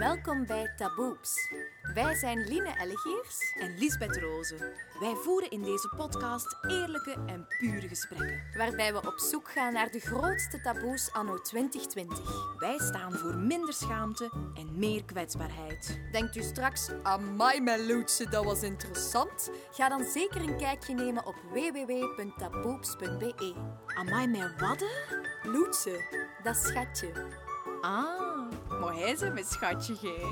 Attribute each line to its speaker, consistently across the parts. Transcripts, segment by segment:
Speaker 1: Welkom bij Taboeps. Wij zijn Line Ellegeers
Speaker 2: en Lisbeth Rozen. Wij voeren in deze podcast eerlijke en pure gesprekken.
Speaker 1: waarbij we op zoek gaan naar de grootste taboes anno 2020.
Speaker 2: Wij staan voor minder schaamte en meer kwetsbaarheid.
Speaker 1: Denkt u straks, amai mijn loetje, dat was interessant? Ga dan zeker een kijkje nemen op www.taboeps.be.
Speaker 2: Amai, mijn wadden?
Speaker 1: Loetje, dat schatje.
Speaker 2: Ah, maar hij is mijn schatje, gij.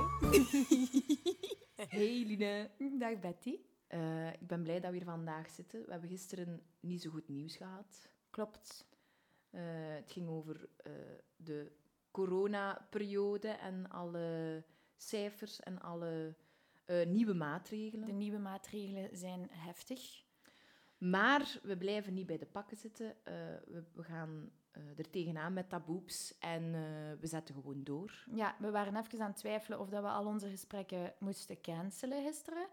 Speaker 3: Hey Line.
Speaker 1: Dag Betty.
Speaker 3: Eh, ik ben blij dat we hier vandaag zitten. We hebben gisteren niet zo goed nieuws gehad.
Speaker 1: Klopt.
Speaker 3: Eh, het ging over eh, de coronaperiode en alle cijfers en alle eh, nieuwe maatregelen.
Speaker 1: De nieuwe maatregelen zijn heftig.
Speaker 3: Maar we blijven niet bij de pakken zitten. Eh, we, we gaan eh, er tegenaan met taboeps en eh, we zetten gewoon door.
Speaker 1: Ja, we waren even aan het twijfelen of dat we al onze gesprekken moesten cancelen gisteren.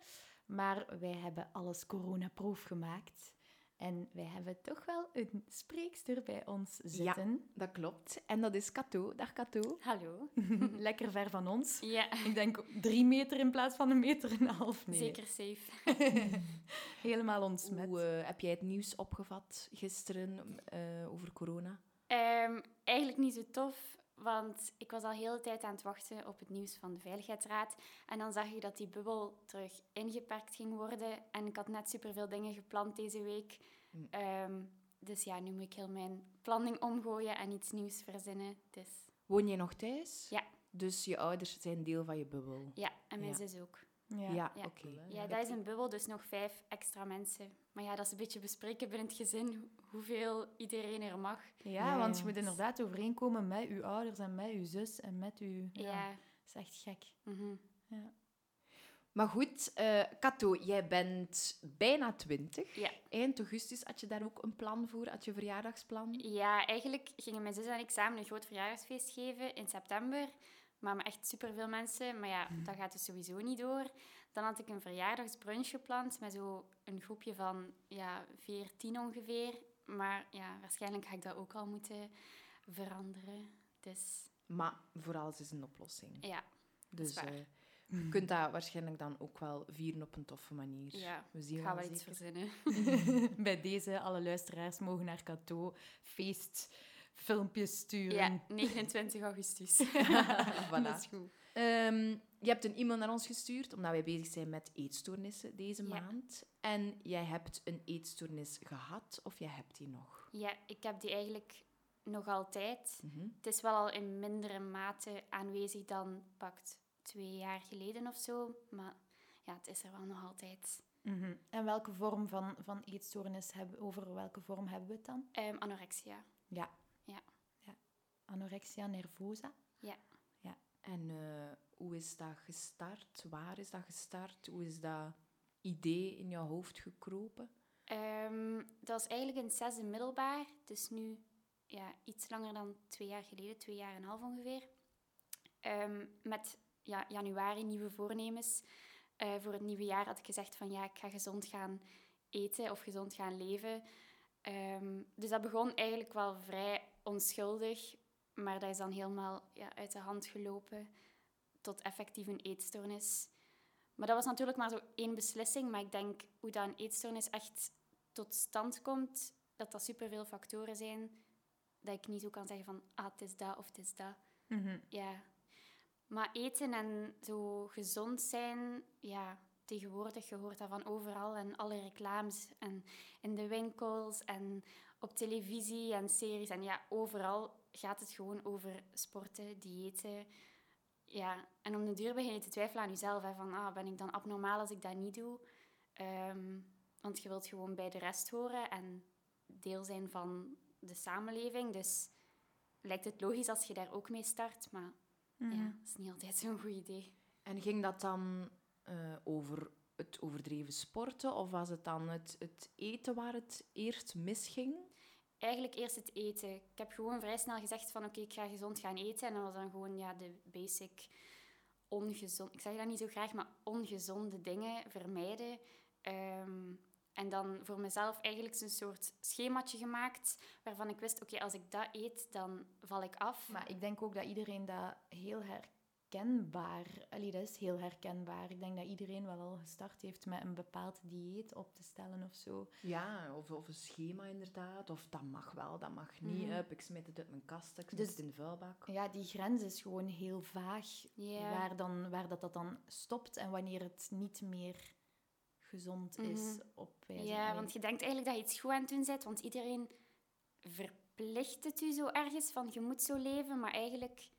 Speaker 1: Maar wij hebben alles coronaproof gemaakt. En wij hebben toch wel een spreekster bij ons zitten.
Speaker 3: Dat klopt. En dat is Cato. Dag Cato.
Speaker 4: Hallo.
Speaker 1: Lekker ver van ons.
Speaker 4: Ja,
Speaker 1: Ik denk drie meter in plaats van een meter en een half. Nee,
Speaker 4: zeker safe.
Speaker 1: helemaal ontsmet.
Speaker 3: Hoe eh, heb jij het nieuws opgevat gisteren eh, over corona?
Speaker 4: Ehm, eigenlijk niet zo tof, want ik was al heel de tijd aan het wachten op het nieuws van de Veiligheidsraad. En dan zag ik dat die bubbel terug ingeperkt ging worden. En ik had net superveel dingen gepland deze week. Ehm, dus ja, nu moet ik heel mijn planning omgooien en iets nieuws verzinnen. Dus
Speaker 3: Woon jij nog thuis?
Speaker 4: ja,
Speaker 3: Dus je ouders zijn deel van je bubbel?
Speaker 4: ja en mijn
Speaker 3: Ja.
Speaker 4: zus ook.
Speaker 1: Ja.
Speaker 3: Ja,
Speaker 4: Ja.
Speaker 3: oké.
Speaker 4: Ja, dat is een bubbel, dus nog vijf extra mensen. Maar ja, dat is een beetje bespreken binnen het gezin, hoeveel iedereen er mag.
Speaker 1: Ja, want je moet inderdaad overeenkomen met uw ouders en met uw zus en met uw...
Speaker 4: Ja.
Speaker 1: dat is echt gek.
Speaker 4: mhm.
Speaker 1: Ja.
Speaker 3: Maar goed, eh Cato, jij bent bijna twintig.
Speaker 4: Ja.
Speaker 3: Eind augustus had je daar ook een plan voor, had je verjaardagsplan?
Speaker 4: Ja, eigenlijk gingen mijn zus en ik samen een groot verjaardagsfeest geven in september. Maar echt superveel mensen. Maar ja, dat gaat dus sowieso niet door. Dan had ik een verjaardagsbrunch gepland met zo een groepje van ja, 14 ongeveer. Maar ja, waarschijnlijk ga ik dat ook al moeten veranderen. Dus
Speaker 3: Maar voor alles is een oplossing.
Speaker 4: ja,
Speaker 3: Dus
Speaker 4: waar.
Speaker 3: eh, je kunt dat waarschijnlijk dan ook wel vieren op een toffe manier.
Speaker 4: ja
Speaker 3: We zien
Speaker 4: ik ga
Speaker 3: wel
Speaker 4: wel iets verzinnen.
Speaker 1: Bij deze, alle luisteraars mogen naar Cato feestfilmpjes sturen.
Speaker 4: Ja, 29 augustus.
Speaker 3: Voilà.
Speaker 4: Dat is goed.
Speaker 3: Ehm, je hebt een e-mail naar ons gestuurd, omdat wij bezig zijn met eetstoornissen deze
Speaker 4: Ja.
Speaker 3: maand. En jij hebt een eetstoornis gehad, of jij hebt die nog?
Speaker 4: Ja, ik heb die eigenlijk nog altijd.
Speaker 3: Mhm.
Speaker 4: Het is wel al in mindere mate aanwezig dan pakt twee jaar geleden of zo. Maar ja, het is er wel nog altijd.
Speaker 1: Mhm. En welke vorm van, van eetstoornis hebben over welke vorm hebben we het dan?
Speaker 4: Ehm, anorexia.
Speaker 1: Ja.
Speaker 4: Ja.
Speaker 1: ja. Anorexia nervosa.
Speaker 4: Ja.
Speaker 3: En eh, hoe is dat gestart? Waar is dat gestart? Hoe is dat idee in jouw hoofd gekropen?
Speaker 4: Ehm, dat was eigenlijk in het zesde middelbaar. Dus nu ja, iets langer dan twee jaar geleden. Twee jaar en een half ongeveer. Ehm, met ja, januari nieuwe voornemens. Eh, voor het nieuwe jaar had ik gezegd van ja, ik ga gezond gaan eten of gezond gaan leven. Ehm, dus dat begon eigenlijk wel vrij onschuldig. Maar dat is dan helemaal ja, uit de hand gelopen tot effectief een eetstoornis. Maar dat was natuurlijk maar zo één beslissing. Maar ik denk hoe dat een eetstoornis echt tot stand komt, dat dat superveel factoren zijn. Dat ik niet zo kan zeggen van, ah, het is dat of het is dat.
Speaker 1: Mhm.
Speaker 4: Ja. Maar eten en zo gezond zijn, ja, tegenwoordig, je hoort dat van overal en alle reclames en in de winkels en op televisie en series. En ja, overal gaat het gewoon over sporten, diëten. Ja, en om de duur begin je te twijfelen aan jezelf. Hè, van, ah, ben ik dan abnormaal als ik dat niet doe? Ehm, want je wilt gewoon bij de rest horen en deel zijn van de samenleving. Dus lijkt het logisch als je daar ook mee start. Maar ja, dat is niet altijd zo'n goed idee.
Speaker 3: En ging dat dan eh, over het overdreven sporten? Of was het dan het, het eten waar het eerst misging?
Speaker 4: Eigenlijk eerst het eten. Ik heb gewoon vrij snel gezegd van oké, ik ga gezond gaan eten. En dat was dan gewoon ja, de basic ongezond... Ik zeg dat niet zo graag, maar ongezonde dingen vermijden. Ehm, en dan voor mezelf eigenlijk een soort schemaatje gemaakt waarvan ik wist, oké, als ik dat eet, dan val ik af.
Speaker 1: Maar ik denk ook dat iedereen dat heel herkent herkenbaar. Allee, dat is heel herkenbaar. Ik denk dat iedereen wel al gestart heeft met een bepaald dieet op te stellen of zo.
Speaker 3: Ja, of, of een schema inderdaad. Of dat mag wel, dat mag niet.
Speaker 1: Mhm.
Speaker 3: Hup, ik smijt het uit mijn kast, ik smijt
Speaker 1: Dus-
Speaker 3: het in de vuilbak.
Speaker 1: Ja, die grens is gewoon heel vaag. Waar, dan, waar dat, dat dan stopt en wanneer het niet meer gezond is
Speaker 4: Mhm.
Speaker 1: op wijze
Speaker 4: Ja, want je denkt eigenlijk dat je iets goed aan het doen bent, want iedereen verplicht het u zo ergens van je moet zo leven, maar eigenlijk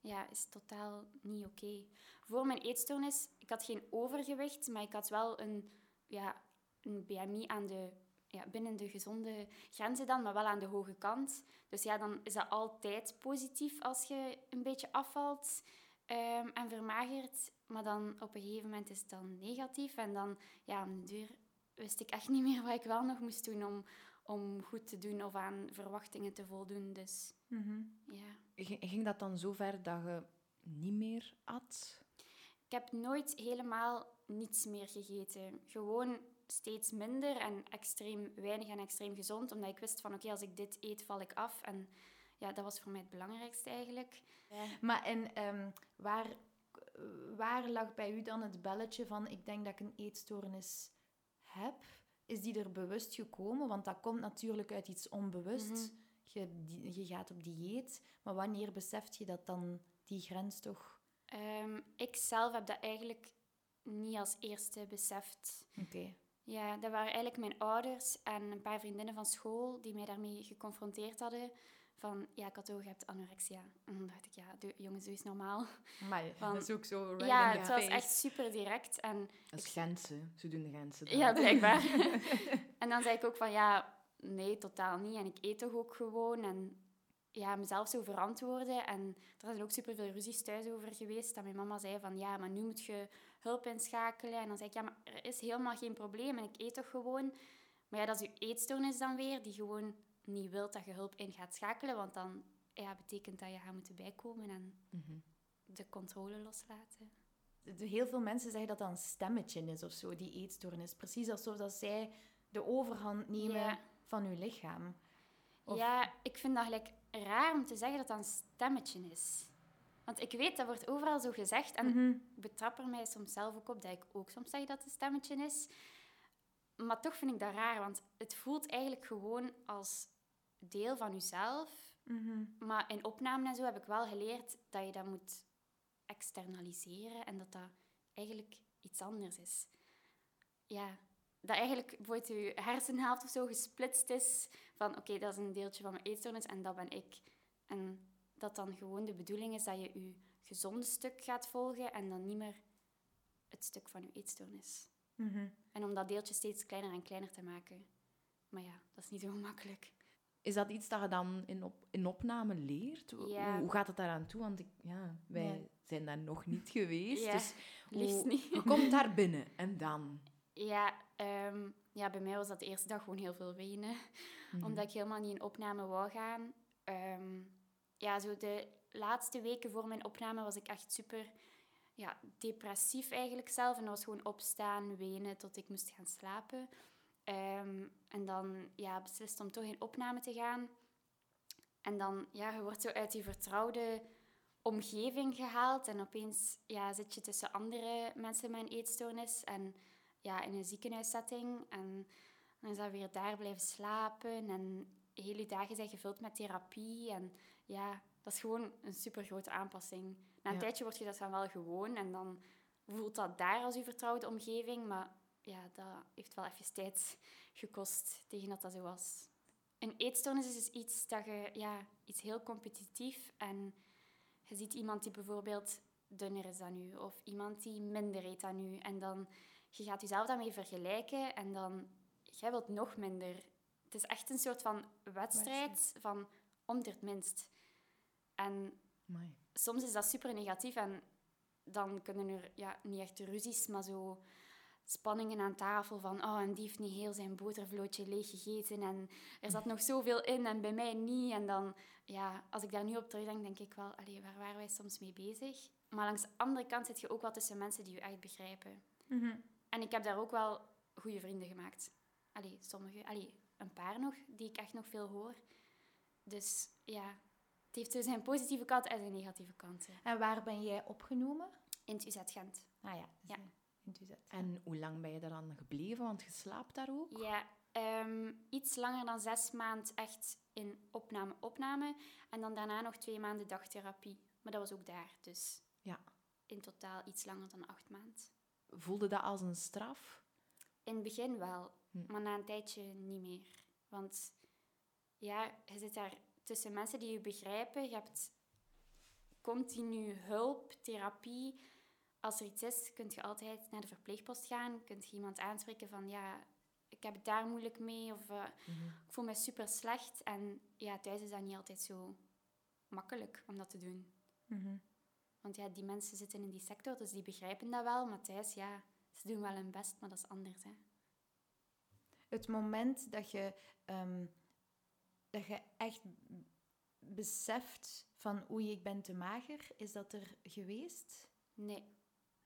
Speaker 4: ja, is totaal niet oké. Voor mijn eetstoornis, ik had geen overgewicht, maar ik had wel een, ja, een BMI aan de, ja, binnen de gezonde grenzen dan, maar wel aan de hoge kant. Dus ja, dan is dat altijd positief als je een beetje afvalt ehm, en vermagert. Maar dan op een gegeven moment is het dan negatief. En dan, ja, de deur wist ik echt niet meer wat ik wel nog moest doen om, om goed te doen of aan verwachtingen te voldoen. Dus
Speaker 1: mhm.
Speaker 4: ja.
Speaker 3: Ging, dat dan zo ver dat je niet meer at?
Speaker 4: Ik heb nooit helemaal niets meer gegeten. Gewoon steeds minder en extreem weinig en extreem gezond. Omdat ik wist van oké, als ik dit eet, val ik af. En ja, dat was voor mij het belangrijkste eigenlijk.
Speaker 1: Maar en ehm, waar, waar lag bij u dan het belletje van ik denk dat ik een eetstoornis heb? Is die er bewust gekomen? Want dat komt natuurlijk uit iets onbewust.
Speaker 4: Mhm.
Speaker 1: je, die- je gaat op dieet. Maar wanneer beseft je dat dan die grens toch...
Speaker 4: Ehm, ik zelf heb dat eigenlijk niet als eerste beseft.
Speaker 1: Oké.
Speaker 4: Ja, dat waren eigenlijk mijn ouders en een paar vriendinnen van school die mij daarmee geconfronteerd hadden. Van, ja, ik had ook, je hebt anorexia. En dan dacht ik, ja, doe, jongens, doe eens normaal.
Speaker 1: Maar
Speaker 4: Van-
Speaker 1: dat is ook zo right
Speaker 4: ja, het was echt super direct. En
Speaker 3: Dat is Gentse. Ze doen de dan.
Speaker 4: Ja, blijkbaar. en dan zei ik ook van, ja, nee, totaal niet. En ik eet toch ook gewoon. En ja, mezelf zo verantwoorden. En er zijn ook superveel ruzies thuis over geweest. Dat mijn mama zei van, ja, maar nu moet je hulp inschakelen. En dan zei ik, ja, maar er is helemaal geen probleem. En ik eet toch gewoon. Maar ja, dat is je eetstoornis dan weer, die gewoon niet wilt dat je hulp in gaat schakelen. Want dan ja, betekent dat je gaat moeten bijkomen en
Speaker 3: Mhm.
Speaker 4: de controle loslaten.
Speaker 1: Heel veel mensen zeggen dat dat een stemmetje is of zo, die eetstoornis. Precies alsof dat zij de overhand nemen
Speaker 4: Ja.
Speaker 1: van uw lichaam. Of-
Speaker 4: Ja, ik vind dat gelijk raar om te zeggen dat dat een stemmetje is. Want ik weet, dat wordt overal zo gezegd. En
Speaker 1: Mhm.
Speaker 4: ik betrap er mij soms zelf ook op dat ik ook soms zeg dat het een stemmetje is. Maar toch vind ik dat raar, want het voelt eigenlijk gewoon als deel van jezelf.
Speaker 1: Mhm.
Speaker 4: Maar in opnamen en zo heb ik wel geleerd dat je dat moet externaliseren en dat dat eigenlijk iets anders is. Ja, dat eigenlijk bijvoorbeeld je hersenhelft of zo gesplitst is van oké, dat is een deeltje van mijn eetstoornis en dat ben ik. En dat dan gewoon de bedoeling is dat je je gezonde stuk gaat volgen en dan niet meer het stuk van je eetstoornis.
Speaker 1: Mhm.
Speaker 4: En om dat deeltje steeds kleiner en kleiner te maken. Maar ja, dat is niet zo makkelijk.
Speaker 3: Is dat iets dat je dan in, op, in opname leert? Hoe-
Speaker 4: Ja.
Speaker 3: Hoe, hoe gaat het daaraan toe? Want ik, ja, wij zijn daar nog niet geweest.
Speaker 4: Ja,
Speaker 3: Dus
Speaker 4: Liefst
Speaker 3: hoe-
Speaker 4: niet.
Speaker 3: Je komt daar binnen en dan?
Speaker 4: Ja, ehm, ja, bij mij was dat de eerste dag gewoon heel veel wenen.
Speaker 3: Mhm.
Speaker 4: Omdat ik helemaal niet in opname wou gaan. Ehm, ja, zo de laatste weken voor mijn opname was ik echt super ja, depressief eigenlijk zelf. En dat was gewoon opstaan, wenen tot ik moest gaan slapen. Ehm, en dan ja, beslist om toch in opname te gaan. En dan, ja, je wordt zo uit die vertrouwde omgeving gehaald. En opeens ja, zit je tussen andere mensen met een eetstoornis. En ja, in een ziekenhuissetting. En dan is dat weer daar blijven slapen. En hele dagen zijn gevuld met therapie. En ja, dat is gewoon een super grote aanpassing. Na een
Speaker 3: Ja.
Speaker 4: tijdje word je dat dan wel gewoon. En dan voelt dat daar als je vertrouwde omgeving. Maar ja, dat heeft wel even tijd gekost tegen dat dat zo was. Een eetstoornis is dus iets dat je, ja, iets heel competitief en je ziet iemand die bijvoorbeeld dunner is dan u of iemand die minder eet dan u en dan je gaat jezelf daarmee vergelijken en dan jij wilt nog minder. Het is echt een soort van wedstrijd van om het minst. En
Speaker 3: Amai.
Speaker 4: soms is dat super negatief en dan kunnen er ja, niet echt ruzies, maar zo spanningen aan tafel van oh, en die heeft niet heel zijn botervlootje leeg gegeten en er zat nog zoveel in en bij mij niet. En dan, ja, als ik daar nu op terugdenk, denk ik wel, allee, waar waren wij soms mee bezig? Maar langs de andere kant zit je ook wel tussen mensen die je echt begrijpen.
Speaker 1: Mhm.
Speaker 4: En ik heb daar ook wel goede vrienden gemaakt. Allee, sommige, allee, een paar nog, die ik echt nog veel hoor. Dus ja, Het heeft zo zijn positieve kanten en zijn negatieve kanten.
Speaker 1: En waar ben jij opgenomen?
Speaker 4: In het UZ Gent.
Speaker 1: Ah ja, dus
Speaker 4: Ja.
Speaker 3: En hoe lang ben je daar dan gebleven? Want je slaapt daar ook?
Speaker 4: Ja, ehm, iets langer dan zes maanden echt in opname-opname. En dan daarna nog twee maanden dagtherapie. Maar dat was ook daar, dus
Speaker 3: Ja.
Speaker 4: in totaal iets langer dan acht maanden.
Speaker 3: Voelde dat als een straf?
Speaker 4: In het begin wel,
Speaker 3: Hm.
Speaker 4: maar na een tijdje niet meer. Want ja, je zit daar tussen mensen die je begrijpen. Je hebt continu hulp, therapie. Als er iets is, kun je altijd naar de verpleegpost gaan. Kun je iemand aanspreken van, ja, ik heb het daar moeilijk mee. Of eh, ik voel me super slecht. En ja, thuis is dat niet altijd zo makkelijk om dat te doen.
Speaker 1: Mhm.
Speaker 4: Want ja, die mensen zitten in die sector, dus die begrijpen dat wel. Maar thuis, ja, ze doen wel hun best, maar dat is anders. Hè.
Speaker 1: Het moment dat je, ehm, dat je echt beseft van oei, ik ben te mager, is dat er geweest?
Speaker 4: Nee,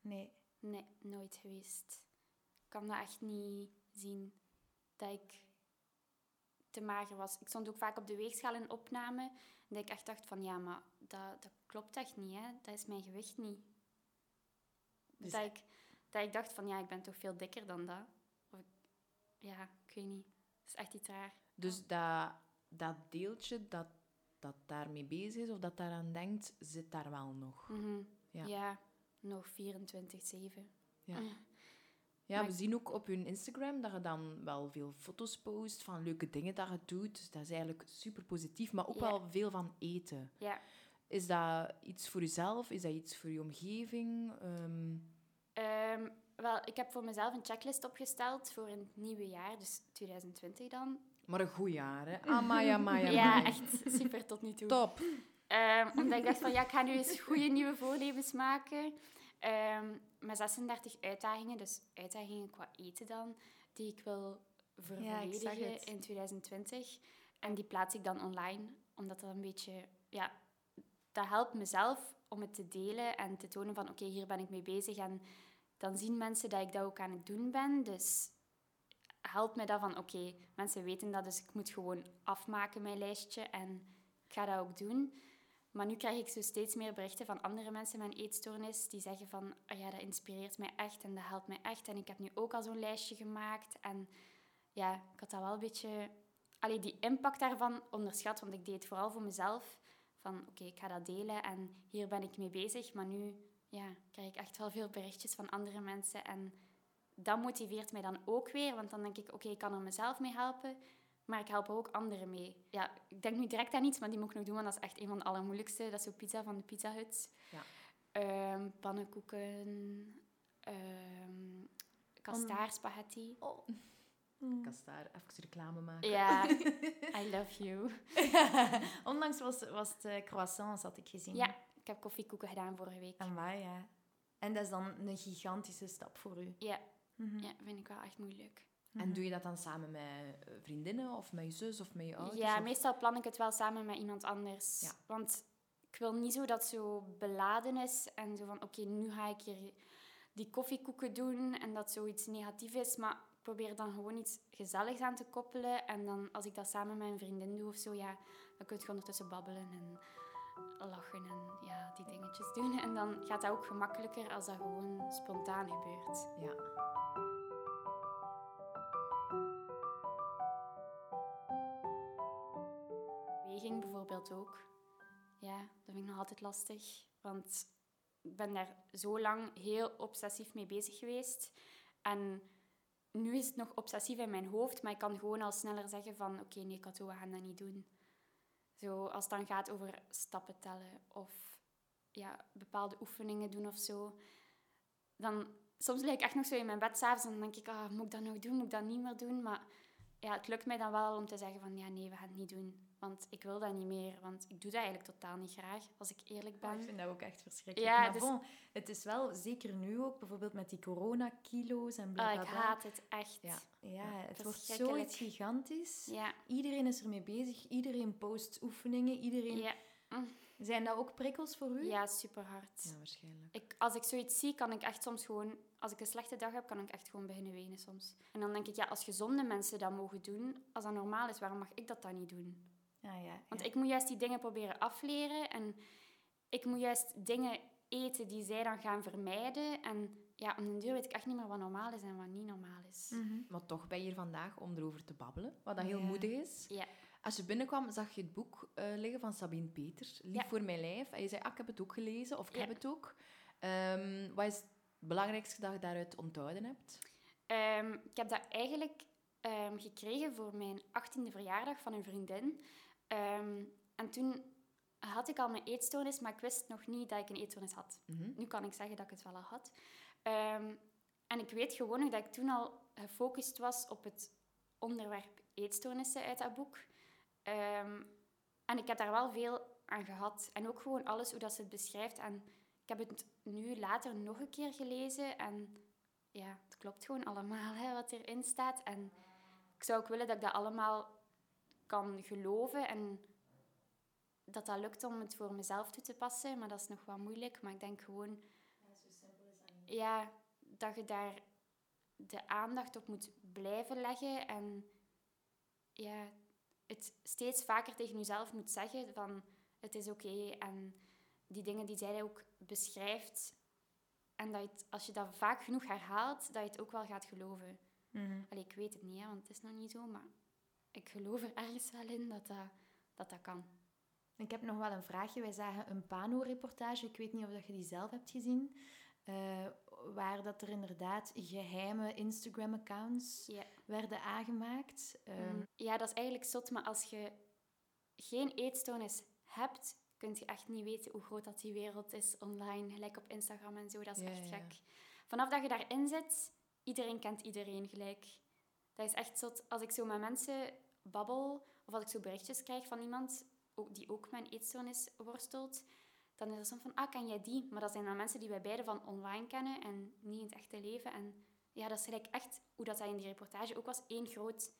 Speaker 1: Nee.
Speaker 4: nee, nooit geweest. Ik kan dat echt niet zien, dat ik te mager was. Ik stond ook vaak op de weegschaal in opname. En dat ik echt dacht van, ja, maar dat, dat klopt echt niet, hè. Dat is mijn gewicht niet.
Speaker 3: Dus-
Speaker 4: Dat, ik, dat ik dacht van, ja, ik ben toch veel dikker dan dat. Of ik, ja, ik weet niet. Dat is echt iets raar.
Speaker 3: Dus dat, dat deeltje dat, dat daarmee bezig is of dat daaraan denkt, zit daar wel nog.
Speaker 4: Mhm.
Speaker 3: Ja.
Speaker 4: Ja. Nog 24-7.
Speaker 3: Ja.
Speaker 4: Mm.
Speaker 3: Ja,
Speaker 4: Maar
Speaker 3: we zien ook op hun Instagram dat je dan wel veel foto's post van leuke dingen dat je doet. Dus dat is eigenlijk super positief, maar ook
Speaker 4: Ja.
Speaker 3: wel veel van eten.
Speaker 4: Ja.
Speaker 3: Is dat iets voor jezelf? Is dat iets voor je omgeving? Ehm,
Speaker 4: Ehm, wel, ik heb voor mezelf een checklist opgesteld voor een nieuwe jaar, dus 2020 dan.
Speaker 3: maar een goed jaar, hè? Amai, amai.
Speaker 4: Ja, echt super tot nu toe.
Speaker 3: Top.
Speaker 4: Ehm, omdat ik dacht van, ja, ik ga nu eens goede nieuwe voornemens maken. Ehm, met 36 uitdagingen, dus uitdagingen qua eten dan, die ik wil
Speaker 1: Ja, ik zag
Speaker 4: vervolledigen in 2020. En die plaats ik dan online, omdat dat een beetje, ja, dat helpt mezelf om het te delen en te tonen van, oké, hier ben ik mee bezig. En dan zien mensen dat ik dat ook aan het doen ben. Dus helpt mij dat van, oké, mensen weten dat, dus ik moet gewoon afmaken mijn lijstje en ik ga dat ook doen. Maar nu krijg ik zo steeds meer berichten van andere mensen met een eetstoornis die zeggen van, "Ah ja, dat inspireert mij echt en dat helpt mij echt. En ik heb nu ook al zo'n lijstje gemaakt. En ja, ik had dat wel een beetje... Allee, die impact daarvan onderschat, want ik deed het vooral voor mezelf. Van, oké, ik ga dat delen en hier ben ik mee bezig. Maar nu ja, krijg ik echt wel veel berichtjes van andere mensen. En dat motiveert mij dan ook weer, want dan denk ik, oké, ik kan er mezelf mee helpen. Maar ik help ook anderen mee. Ja, ik denk nu direct aan iets, maar die moet ik nog doen, want dat is echt een van de allermoeilijkste. Dat is zo pizza van de Pizza Hut.
Speaker 3: Ja.
Speaker 4: Ehm, pannenkoeken. ehm kastaarspaghetti.
Speaker 1: Oh.
Speaker 3: Ik kan daar even reclame maken.
Speaker 4: Ja, I love you.
Speaker 1: Onlangs was, was het eh, croissants, had ik gezien.
Speaker 4: Ja, ik heb koffiekoeken gedaan vorige week.
Speaker 1: En waar, ja. En dat is dan een gigantische stap voor u.
Speaker 4: Ja,
Speaker 1: Mhm.
Speaker 4: ja vind ik wel echt moeilijk.
Speaker 3: En doe je dat dan samen met eh, vriendinnen of met je zus of met je ouders?
Speaker 4: Ja,
Speaker 3: of-
Speaker 4: meestal plan ik het wel samen met iemand anders.
Speaker 3: Ja.
Speaker 4: Want ik wil niet zo dat het zo beladen is en zo van, oké, nu ga ik hier die koffiekoeken doen en dat zoiets negatief is. Maar ik probeer dan gewoon iets gezelligs aan te koppelen. En dan, als ik dat samen met een vriendin doe of zo, ja, dan kun je ondertussen babbelen en lachen en ja, die dingetjes doen. En dan gaat dat ook gemakkelijker als dat gewoon spontaan gebeurt.
Speaker 3: Ja.
Speaker 4: Bijvoorbeeld ook. Ja, dat vind ik nog altijd lastig. Want ik ben daar zo lang heel obsessief mee bezig geweest. En nu is het nog obsessief in mijn hoofd, maar ik kan gewoon al sneller zeggen van... Oké, nee, Kato, we gaan dat niet doen. Zo, als het dan gaat over stappen tellen of ja, bepaalde oefeningen doen of zo. Dan, soms lig ik echt nog zo in mijn bed s'avonds en dan denk ik... Ah, moet ik dat nog doen? Moet ik dat niet meer doen? Maar ja, het lukt mij dan wel om te zeggen van ja, nee, we gaan het niet doen. Want ik wil dat niet meer, want ik doe dat eigenlijk totaal niet graag, als ik eerlijk
Speaker 1: Maar
Speaker 4: ben.
Speaker 1: ik vind dat ook echt verschrikkelijk.
Speaker 4: Ja,
Speaker 1: maar
Speaker 4: dus-
Speaker 1: bon, het is wel, zeker nu ook, bijvoorbeeld met die coronakilo's en
Speaker 4: Ah,
Speaker 1: bla bla
Speaker 4: ik haat het echt.
Speaker 3: Ja.
Speaker 1: Ja, het wordt zoiets gigantisch.
Speaker 4: Ja,
Speaker 1: Iedereen is ermee bezig. Iedereen post oefeningen. Iedereen...
Speaker 4: ja,
Speaker 1: Zijn dat ook prikkels voor u?
Speaker 4: ja super hard.
Speaker 3: ja, waarschijnlijk.
Speaker 4: Ik, als ik zoiets zie, kan ik echt soms gewoon... Als ik een slechte dag heb, kan ik echt gewoon beginnen wenen soms. En dan denk ik, ja, als gezonde mensen dat mogen doen, als dat normaal is, waarom mag ik dat dan niet doen?
Speaker 1: Ja, ja,
Speaker 4: Want ik moet juist die dingen proberen afleren. En ik moet juist dingen eten die zij dan gaan vermijden. En ja, om den duur weet ik echt niet meer wat normaal is en wat niet normaal is.
Speaker 1: Mhm.
Speaker 3: Maar toch ben je hier vandaag om erover te babbelen, wat dat heel
Speaker 1: Ja.
Speaker 3: moedig is.
Speaker 4: Ja.
Speaker 3: Als je binnenkwam, zag je het boek eh, liggen van Sabine Peters, Lief
Speaker 4: Ja.
Speaker 3: voor mijn lijf. En je zei, ah, ik heb het ook gelezen, of ik
Speaker 4: Ja.
Speaker 3: heb het ook. Ehm, wat is het belangrijkste dat je daaruit onthouden hebt?
Speaker 4: Ehm, ik heb dat eigenlijk ehm, gekregen voor mijn 18e verjaardag van een vriendin. Ehm, en toen had ik al mijn eetstoornis, maar ik wist nog niet dat ik een eetstoornis had.
Speaker 3: Mhm.
Speaker 4: Nu kan ik zeggen dat ik het wel al had. Ehm, en ik weet gewoon nog dat ik toen al gefocust was op het onderwerp eetstoornissen uit dat boek. Ehm, en ik heb daar wel veel aan gehad. En ook gewoon alles hoe dat ze het beschrijft. En ik heb het nu later nog een keer gelezen. En ja, het klopt gewoon allemaal hè, wat erin staat. En ik zou ook willen dat ik dat allemaal kan geloven. En dat dat lukt om het voor mezelf toe te passen. Maar dat is nog wat moeilijk. Maar ik denk gewoon... Ja, dat je daar de aandacht op moet blijven leggen. En ja, het steeds vaker tegen jezelf moet zeggen van... Het is oké. En die dingen die zij ook beschrijft... En dat je het, als je dat vaak genoeg herhaalt, dat je het ook wel gaat geloven. Allee, ik weet het niet, hè, want het is nog niet zo, maar ik geloof er ergens wel in dat dat, dat, dat kan.
Speaker 1: Ik heb nog wel een vraagje. Wij zagen een Pano-reportage. Ik weet niet of dat je die zelf hebt gezien. eh, waar dat er inderdaad geheime Instagram-accounts
Speaker 4: Ja.
Speaker 1: werden aangemaakt. Ehm,
Speaker 4: Mm, ja, dat is eigenlijk zot, maar als je geen eetstoornis hebt, kun je echt niet weten hoe groot dat die wereld is online, gelijk op Instagram en zo. Dat is
Speaker 3: Ja,
Speaker 4: echt
Speaker 3: ja.
Speaker 4: gek. Vanaf dat je daarin zit, iedereen kent iedereen gelijk. Dat is echt zot. Als ik zo met mensen babbel, of als ik zo berichtjes krijg van iemand die ook met een eetstoornis worstelt, dan is het soms van, ah, ken jij die? Maar dat zijn dan mensen die wij beiden van online kennen en niet in het echte leven. En ja, dat is gelijk echt, hoe dat, dat in die reportage ook was, één groot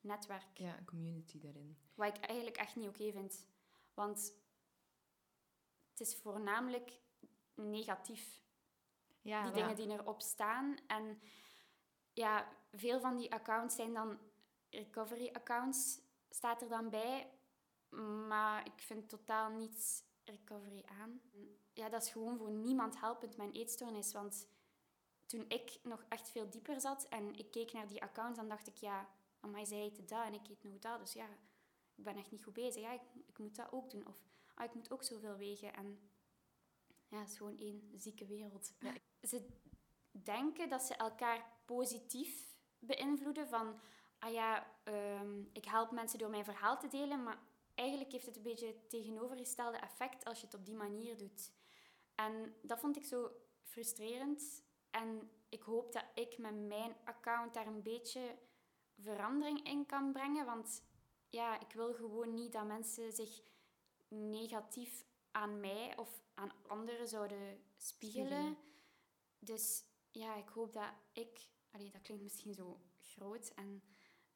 Speaker 4: netwerk.
Speaker 3: Ja, een community daarin.
Speaker 4: Wat ik eigenlijk echt niet oké vind. Want het is voornamelijk negatief,
Speaker 1: ja,
Speaker 4: die
Speaker 1: ja.
Speaker 4: dingen die erop staan. En ja, veel van die accounts zijn dan recovery-accounts, staat er dan bij. Maar ik vind totaal niets recovery aan. Ja, dat is gewoon voor niemand helpend, mijn eetstoornis. Want toen ik nog echt veel dieper zat en ik keek naar die accounts, dan dacht ik, ja, maar zij eten dat en ik eet nog dat. Dus ja, ik ben echt niet goed bezig. Ja, ik, ik moet dat ook doen. Of ah, ik moet ook zoveel wegen. En ja, het is gewoon één zieke wereld. Ze denken dat ze elkaar positief beïnvloeden. Van, ah ja, ehm, ik help mensen door mijn verhaal te delen. Maar eigenlijk heeft het een beetje het tegenovergestelde effect als je het op die manier doet. En dat vond ik zo frustrerend. En ik hoop dat ik met mijn account daar een beetje verandering in kan brengen. Want ja, ik wil gewoon niet dat mensen zich negatief aan mij of aan anderen zouden spiegelen.
Speaker 1: Spiegelen.
Speaker 4: Dus ja, ik hoop dat ik... Allee, dat klinkt misschien zo groot en...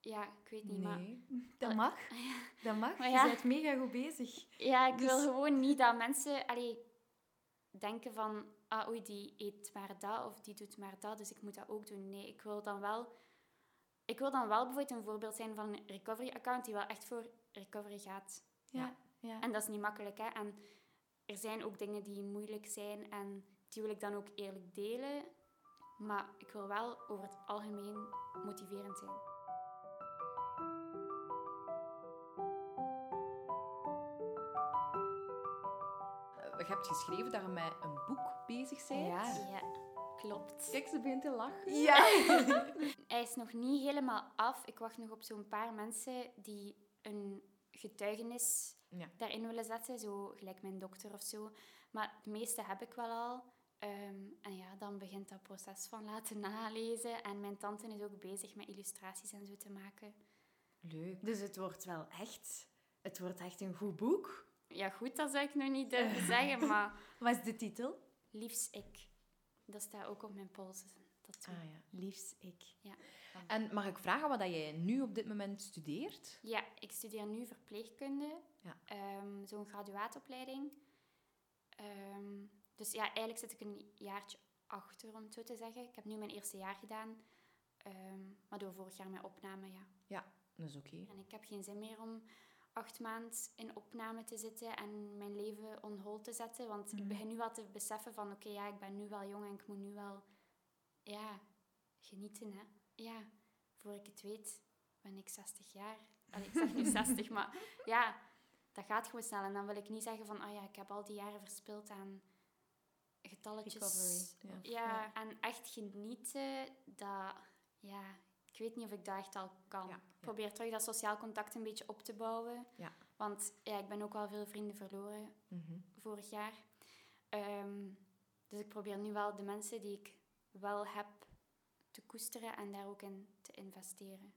Speaker 4: Ja, ik weet niet, maar...
Speaker 3: Nee.
Speaker 1: Dat mag. Dat mag.
Speaker 4: Maar
Speaker 1: Je bent mega goed bezig.
Speaker 4: Ja, ik wil
Speaker 1: Dus-
Speaker 4: gewoon niet dat mensen allee, denken van... Ah, oei, die eet maar dat of die doet maar dat, dus ik moet dat ook doen. Nee, ik wil dan wel... Ik wil dan wel bijvoorbeeld een voorbeeld zijn van een recovery-account die wel echt voor recovery gaat.
Speaker 1: Ja, ja.
Speaker 4: En dat is niet makkelijk, hè. En er zijn ook dingen die moeilijk zijn en die wil ik dan ook eerlijk delen. Maar ik wil wel over het algemeen motiverend zijn.
Speaker 3: Eh, Je hebt geschreven dat je met een boek bezig bent.
Speaker 1: Ja.
Speaker 4: Ja, klopt.
Speaker 3: Kijk, ze begint te lachen.
Speaker 1: Ja.
Speaker 4: Hij is nog niet helemaal af. Ik wacht nog op zo'n paar mensen die een getuigenis
Speaker 3: Ja.
Speaker 4: daarin willen zetten, zo gelijk mijn dokter of zo. Maar het meeste heb ik wel al. Ehm, en ja, dan begint dat proces van laten nalezen. En mijn tante is ook bezig met illustraties en zo te maken.
Speaker 3: Leuk.
Speaker 1: Dus het wordt wel echt... Het wordt echt een goed boek.
Speaker 4: Ja, goed, dat zou ik nog niet durven zeggen, maar
Speaker 1: Wat is de titel?
Speaker 4: liefst ik. Dat staat ook op mijn pols. Dat
Speaker 3: Ah, ja.
Speaker 1: Liefst ik.
Speaker 4: ja.
Speaker 3: En mag ik vragen wat dat jij nu op dit moment studeert?
Speaker 4: ja, ik studeer nu verpleegkunde.
Speaker 3: Ja.
Speaker 4: Ehm, Zo'n graduaatopleiding. Ehm, dus ja, eigenlijk zit ik een jaartje achter, om het zo te zeggen. Ik heb nu mijn eerste jaar gedaan. Ehm, maar door vorig jaar mijn opname, ja.
Speaker 3: Dat is oké.
Speaker 4: En ik heb geen zin meer om acht maanden in opname te zitten en mijn leven on hold te zetten. Want ik
Speaker 1: Mhm.
Speaker 4: begin nu wel te beseffen van, oké, ja, ik ben nu wel jong en ik moet nu wel, ja, genieten, hè. Ja, voor ik het weet, ben ik 60 jaar. Allee, ik zeg nu 60, maar ja, dat gaat gewoon snel. En dan wil ik niet zeggen van, oh ja, ik heb al die jaren verspild aan getalletjes.
Speaker 1: Recovery.
Speaker 3: Ja.
Speaker 4: Ja, en echt genieten, dat, ja, ik weet niet of ik dat echt al kan.
Speaker 3: Ja,
Speaker 4: Ik
Speaker 3: ja.
Speaker 4: probeer terug dat sociaal contact een beetje op te bouwen.
Speaker 3: Ja.
Speaker 4: Want ja, ik ben ook wel veel vrienden verloren
Speaker 3: Mhm.
Speaker 4: vorig jaar. Ehm, dus ik probeer nu wel de mensen die ik wel heb te koesteren en daar ook in te investeren.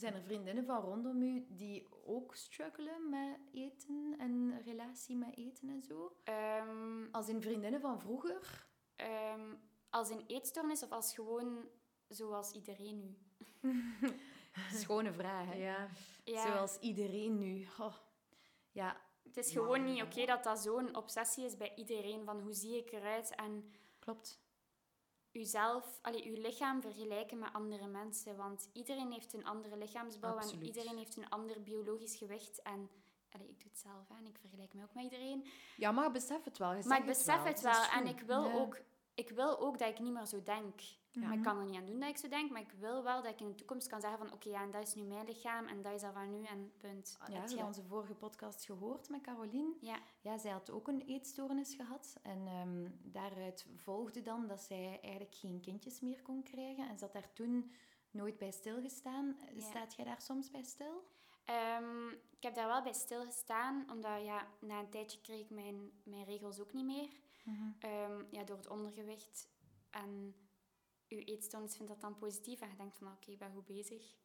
Speaker 1: Zijn er vriendinnen van rondom u die ook struggelen met eten en relatie met eten en zo?
Speaker 4: Ehm,
Speaker 1: Als in vriendinnen van vroeger?
Speaker 4: ehm, als in eetstoornis of als gewoon zoals iedereen nu?
Speaker 1: Schone vraag, hè?
Speaker 3: Ja,
Speaker 4: Ja,
Speaker 1: Zoals iedereen nu. Oh. Ja,
Speaker 4: het is gewoon niet oké dat dat zo'n obsessie is bij iedereen van hoe zie ik eruit en
Speaker 1: klopt.
Speaker 4: Uzelf, allee, uw lichaam vergelijken met andere mensen. Want iedereen heeft een andere lichaamsbouw
Speaker 3: Absoluut.
Speaker 4: en iedereen heeft een ander biologisch gewicht. En allee, ik doe het zelf hè, en ik vergelijk me ook met iedereen.
Speaker 3: ja maar besef het wel. je
Speaker 4: maar ik besef het wel en ik wil,
Speaker 1: Ja.
Speaker 4: ook, ik wil ook dat ik niet meer zo denk.
Speaker 1: Mhm.
Speaker 4: Maar ik kan er niet aan doen dat ik zo denk, maar ik wil wel dat ik in de toekomst kan zeggen van oké, ja, en dat is nu mijn lichaam en dat is dat van nu en punt.
Speaker 1: Ja,
Speaker 4: Heb je-
Speaker 1: onze vorige podcast gehoord met Caroline.
Speaker 4: Ja.
Speaker 1: Ja, zij had ook een eetstoornis gehad. En ehm, daaruit volgde dan dat zij eigenlijk geen kindjes meer kon krijgen. En ze had daar toen nooit bij stilgestaan.
Speaker 4: Ja.
Speaker 1: Staat jij daar soms bij stil?
Speaker 4: Ehm, ik heb daar wel bij stilgestaan, omdat ja, na een tijdje kreeg ik mijn, mijn regels ook niet meer. Ehm, ja, door het ondergewicht. En uw eetstoornis vindt dat dan positief. En je denkt van, oké, ik ben goed bezig.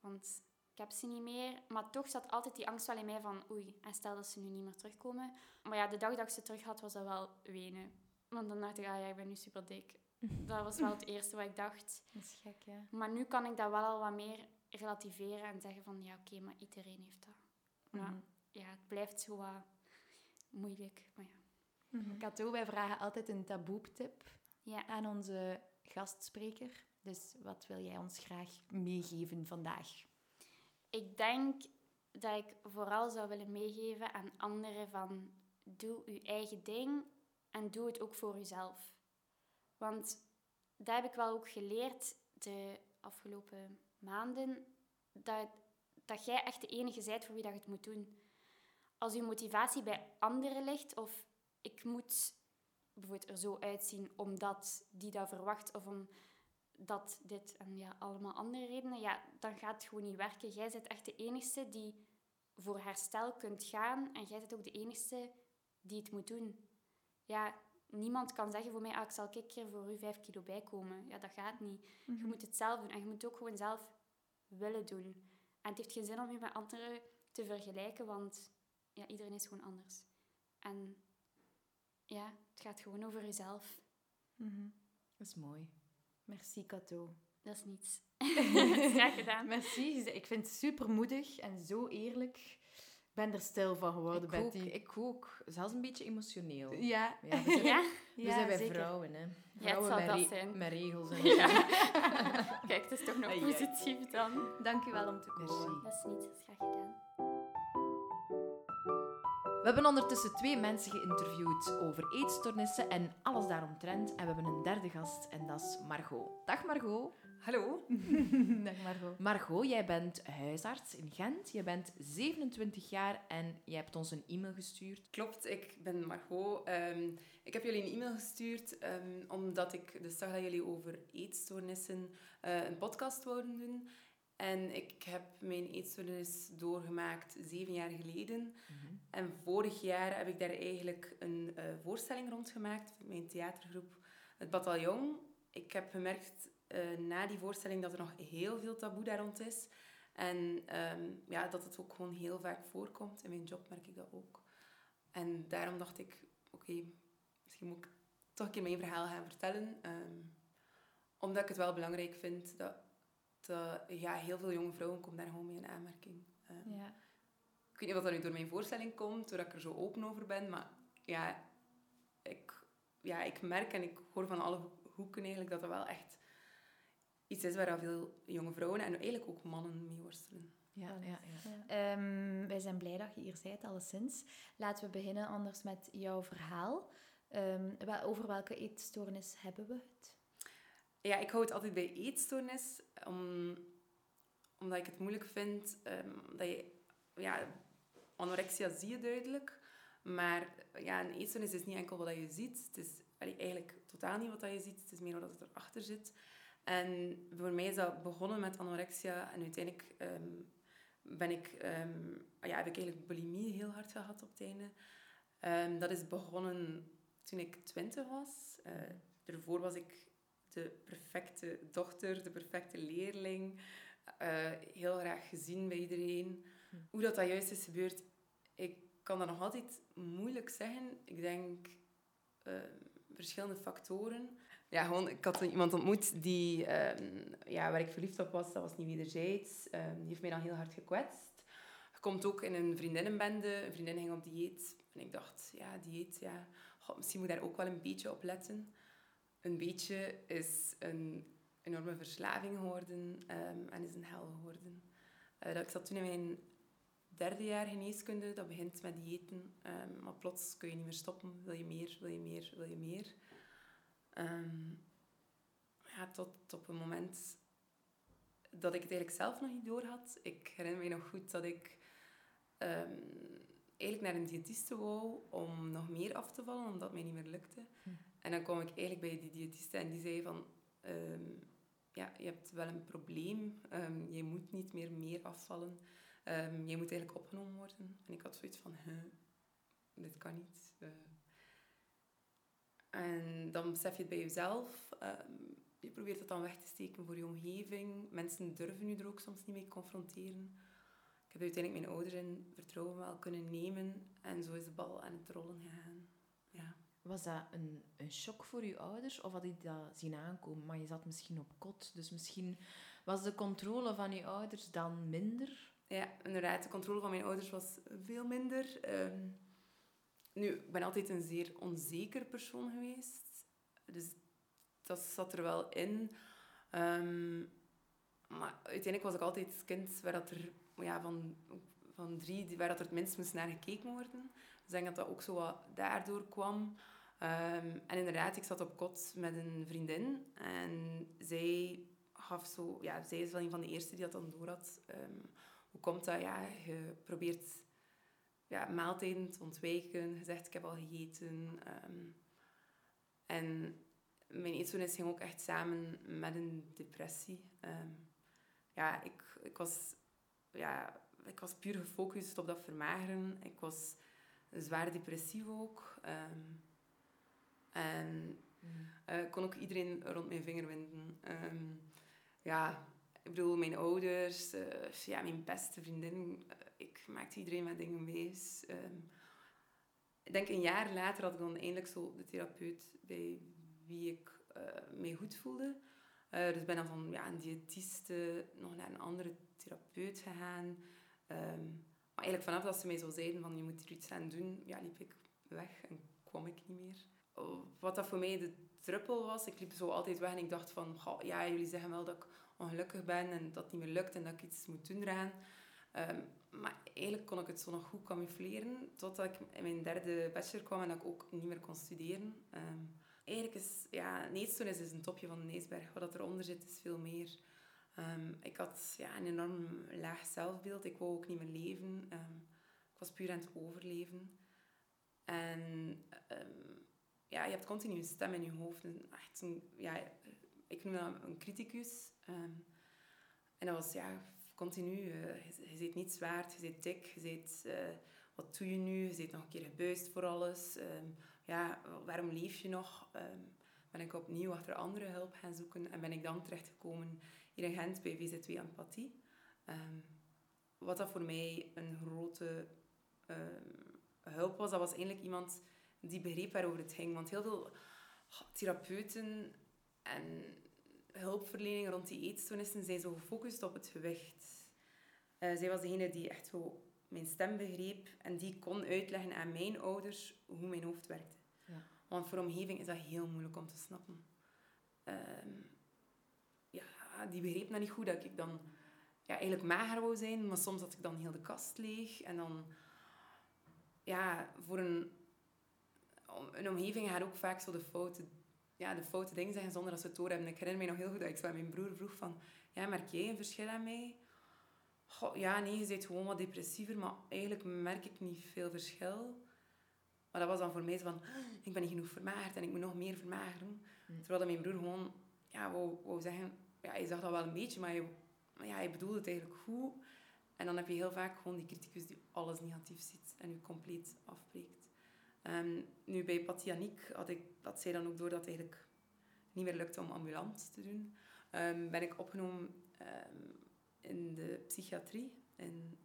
Speaker 4: Want ik heb ze niet meer. Maar toch zat altijd die angst wel in mij van, oei, en stel dat ze nu niet meer terugkomen. Maar ja, de dag dat ik ze terug had, was dat wel wenen. Want dan dacht ik, ah ja, ik ben nu super dik. Dat was wel het eerste wat ik dacht.
Speaker 1: Dat is gek, hè?
Speaker 4: Maar nu kan ik dat wel al wat meer relativeren en zeggen van, ja, oké, maar iedereen heeft dat. Maar
Speaker 1: Mhm.
Speaker 4: ja, het blijft zo wat moeilijk. Maar ja.
Speaker 1: Kato, wij vragen altijd een taboe-tip
Speaker 4: Ja.
Speaker 1: aan onze gastspreker. Dus wat wil jij ons graag meegeven vandaag?
Speaker 4: Ik denk dat ik vooral zou willen meegeven aan anderen van doe je eigen ding en doe het ook voor jezelf. Want dat heb ik wel ook geleerd de afgelopen maanden, dat, dat jij echt de enige bent voor wie dat je het moet doen. Als je motivatie bij anderen ligt of ik moet bijvoorbeeld er zo uitzien omdat die dat verwacht of omdat dit en ja, allemaal andere redenen, ja, dan gaat het gewoon niet werken. Jij bent echt de enige die voor herstel kunt gaan en jij bent ook de enige die het moet doen. Ja, niemand kan zeggen voor mij, ah, ik zal een keer voor u vijf kilo bijkomen. Ja, dat gaat niet. Je moet het zelf doen en je moet het ook gewoon zelf willen doen. En het heeft geen zin om je met anderen te vergelijken, want ja, iedereen is gewoon anders. En ja, het gaat gewoon over jezelf.
Speaker 1: Mhm.
Speaker 3: Dat is mooi.
Speaker 1: Merci, Kato.
Speaker 4: Dat is niets. Graag gedaan.
Speaker 1: Merci. Ik vind het super moedig en zo eerlijk. Ik ben er stil van geworden,
Speaker 3: Ik ook,
Speaker 1: Betty.
Speaker 3: ik ook. Zelfs een beetje emotioneel.
Speaker 1: Ja,
Speaker 3: Ja, we zijn,
Speaker 4: Ja?
Speaker 3: we
Speaker 1: ja
Speaker 3: bij
Speaker 1: zeker.
Speaker 3: vrouwen, hè.
Speaker 4: het
Speaker 3: Vrouwen
Speaker 4: zal
Speaker 3: met, re-
Speaker 4: zijn.
Speaker 3: met regels en
Speaker 4: Ja. Kijk, het is toch nog positief dan.
Speaker 1: Dank u wel om te komen.
Speaker 3: Merci.
Speaker 4: Dat is niets. Dat is graag gedaan.
Speaker 3: We hebben ondertussen twee mensen geïnterviewd over eetstoornissen en alles daaromtrent. En we hebben een derde gast en dat is Margot. Dag Margot.
Speaker 5: Hallo.
Speaker 1: Dag Margot.
Speaker 3: Margot, jij bent huisarts in Gent. Je bent 27 jaar en je hebt ons een e-mail gestuurd.
Speaker 5: Klopt, ik ben Margot. Ehm, ik heb jullie een e-mail gestuurd ehm, omdat ik dus zag dat jullie over eetstoornissen eh, een podcast wouden doen. En ik heb mijn eetstoornis doorgemaakt zeven jaar geleden. En vorig jaar heb ik daar eigenlijk een eh, voorstelling rond gemaakt met mijn theatergroep Het Bataljon. Ik heb gemerkt eh, na die voorstelling dat er nog heel veel taboe daar rond is. En ehm, ja, dat het ook gewoon heel vaak voorkomt. In mijn job merk ik dat ook. En daarom dacht ik, oké, misschien moet ik toch een keer mijn verhaal gaan vertellen. Ehm, omdat ik het wel belangrijk vind dat, dat ja, heel veel jonge vrouwen komen daar gewoon mee in aanmerking. Ehm,
Speaker 1: Ja.
Speaker 5: ik weet niet of dat nu door mijn voorstelling komt, doordat ik er zo open over ben, maar ja, ik, ja, ik merk en ik hoor van alle ho- hoeken eigenlijk dat dat wel echt iets is waar veel jonge vrouwen en eigenlijk ook mannen mee worstelen.
Speaker 3: Ja, ja, ja.
Speaker 1: Ehm, wij zijn blij dat je hier bent, alleszins. Laten we beginnen anders met jouw verhaal. Wel, over welke eetstoornis hebben we het?
Speaker 5: Ja, ik hou het altijd bij eetstoornis, om, omdat ik het moeilijk vind ehm, dat je... Ja, anorexia zie je duidelijk, maar ja, een eetstoornis is niet enkel wat je ziet. Het is eigenlijk totaal niet wat je ziet, het is meer wat er erachter zit. En voor mij is dat begonnen met anorexia en uiteindelijk ehm, ben ik, ehm, ja, heb ik eigenlijk bulimie heel hard gehad op het einde. Dat is begonnen toen ik twintig was. Eh, daarvoor was ik de perfecte dochter, de perfecte leerling. Eh, heel graag gezien bij iedereen.
Speaker 3: Hm.
Speaker 5: Hoe dat, dat juist is gebeurd, ik kan dat nog altijd moeilijk zeggen. Ik denk eh, verschillende factoren. Ja, gewoon, ik had iemand ontmoet die, ehm, ja, waar ik verliefd op was. Dat was niet wederzijds. Ehm, die heeft mij dan heel hard gekwetst. Komt ook in een vriendinnenbende. Een vriendin ging op dieet. En ik dacht, ja, dieet, ja. God, misschien moet ik daar ook wel een beetje op letten. Een beetje is een enorme verslaving geworden ehm, en is een hel geworden. Eh, dat, ik zat toen in mijn derde jaar geneeskunde. Dat begint met diëten. ehm, maar plots kun je niet meer stoppen. Wil je meer, wil je meer, wil je meer. Ehm, ja, tot op een moment dat ik het eigenlijk zelf nog niet door had. Ik herinner me nog goed dat ik eigenlijk naar een diëtiste wou om nog meer af te vallen, omdat het mij niet meer lukte. En dan kwam ik eigenlijk bij die diëtiste en die zei van... ehm, ja, je hebt wel een probleem. Ehm, je moet niet meer meer afvallen. Ehm, je moet eigenlijk opgenomen worden. En ik had zoiets van, huh, dit kan niet. Eh. en dan besef je het bij jezelf. Je probeert het dan weg te steken voor je omgeving. Mensen durven je er ook soms niet mee confronteren. Ik heb uiteindelijk mijn ouders in vertrouwen wel kunnen nemen. En zo is de bal aan het rollen gegaan.
Speaker 3: Was dat een, een shock voor je ouders of had je dat zien aankomen? Maar je zat misschien op kot, dus misschien was de controle van je ouders dan minder?
Speaker 5: Ja, inderdaad. De controle van mijn ouders was veel minder. Ehm, nu, ik ben altijd een zeer onzeker persoon geweest. Dus dat zat er wel in. Ehm, maar uiteindelijk was ik altijd het kind waar dat er, ja, van, van drie, waar dat er het minst moest naar gekeken worden. Dus ik denk dat dat ook zo wat daardoor kwam. Ehm, en inderdaad, ik zat op kot met een vriendin. En zij gaf zo... Ja, zij is wel een van de eerste die dat dan door had. Ehm, hoe komt dat? Ja, je probeert ja, maaltijden te ontwijken. Je zegt, ik heb al gegeten. Ehm, en mijn eetstoornis ging ook echt samen met een depressie. Ja, ik, ik, was, ja, ik was puur gefocust op dat vermageren. Ik was zwaar depressief ook. Ehm, en eh, ik kon ook iedereen rond mijn vinger winden. Ehm, ja, ik bedoel, mijn ouders, eh, ja, mijn beste vriendin. eh, ik maakte iedereen met dingen wijs. Ehm, ik denk een jaar later had ik dan eindelijk zo de therapeut bij wie ik eh mij goed voelde. Eh, dus ben dan van ja, een diëtiste nog naar een andere therapeut gegaan. Eigenlijk vanaf dat ze mij zo zeiden van je moet er iets aan doen, ja, liep ik weg en kwam ik niet meer. Wat dat voor mij de druppel was, ik liep zo altijd weg en ik dacht van, "Goh, ja, jullie zeggen wel dat ik ongelukkig ben en dat het niet meer lukt en dat ik iets moet doen eraan. Ehm, maar eigenlijk kon ik het zo nog goed camoufleren, totdat ik in mijn derde bachelor kwam en dat ik ook niet meer kon studeren. Ehm, eigenlijk is, ja, een eetstoornis is een topje van de ijsberg. Wat dat eronder zit, is veel meer. Ehm, ik had ja, een enorm laag zelfbeeld. Ik wou ook niet meer leven. Ehm, ik was puur aan het overleven. En ehm, ja, je hebt continu een stem in je hoofd. Een, ja, ik noem dat een criticus. En dat was ja, continu. eh, je, zit niet zwaard, je zit dik, je zit... eh, wat doe je nu? Je zit nog een keer gebuist voor alles. Ja, waarom leef je nog? Ben ik opnieuw achter andere hulp gaan zoeken en ben ik dan terechtgekomen hier in Gent bij VZ2 Empathie. Ehm, wat dat voor mij een grote ehm, hulp was, dat was eigenlijk iemand die begreep waarover het ging. Want heel veel ah, therapeuten en hulpverlening rond die eetstoornissen zijn zo gefocust op het gewicht. Eh, zij was degene die echt zo mijn stem begreep en die kon uitleggen aan mijn ouders hoe mijn hoofd werkte.
Speaker 3: Ja.
Speaker 5: Want voor omgeving is dat heel moeilijk om te snappen. Ehm, ja, die begreep dat niet goed dat ik dan ja, eigenlijk mager wou zijn, maar soms had ik dan heel de kast leeg. En dan, ja, voor een, een omgeving gaat ook vaak zo de foute, ja, de foute dingen zeggen zonder dat ze het doorhebben. Ik herinner me nog heel goed dat ik zo aan mijn broer vroeg van, ja, merk jij een verschil aan mij? Goh, ja, nee, je bent gewoon wat depressiever, maar eigenlijk merk ik niet veel verschil. Maar dat was dan voor mij zo van, ik ben niet genoeg vermagerd en ik moet nog meer vermageren. Terwijl dat mijn broer gewoon ja, wou, wou zeggen, ja, je zag dat wel een beetje, maar je, ja, je bedoelde het eigenlijk goed. En dan heb je heel vaak gewoon die criticus die alles negatief ziet en je compleet afbreekt. Ehm, nu, bij Patianiek had, ik, had zij dan ook door dat het eigenlijk niet meer lukte om ambulant te doen. Ehm, ben ik opgenomen ehm, in de psychiatrie in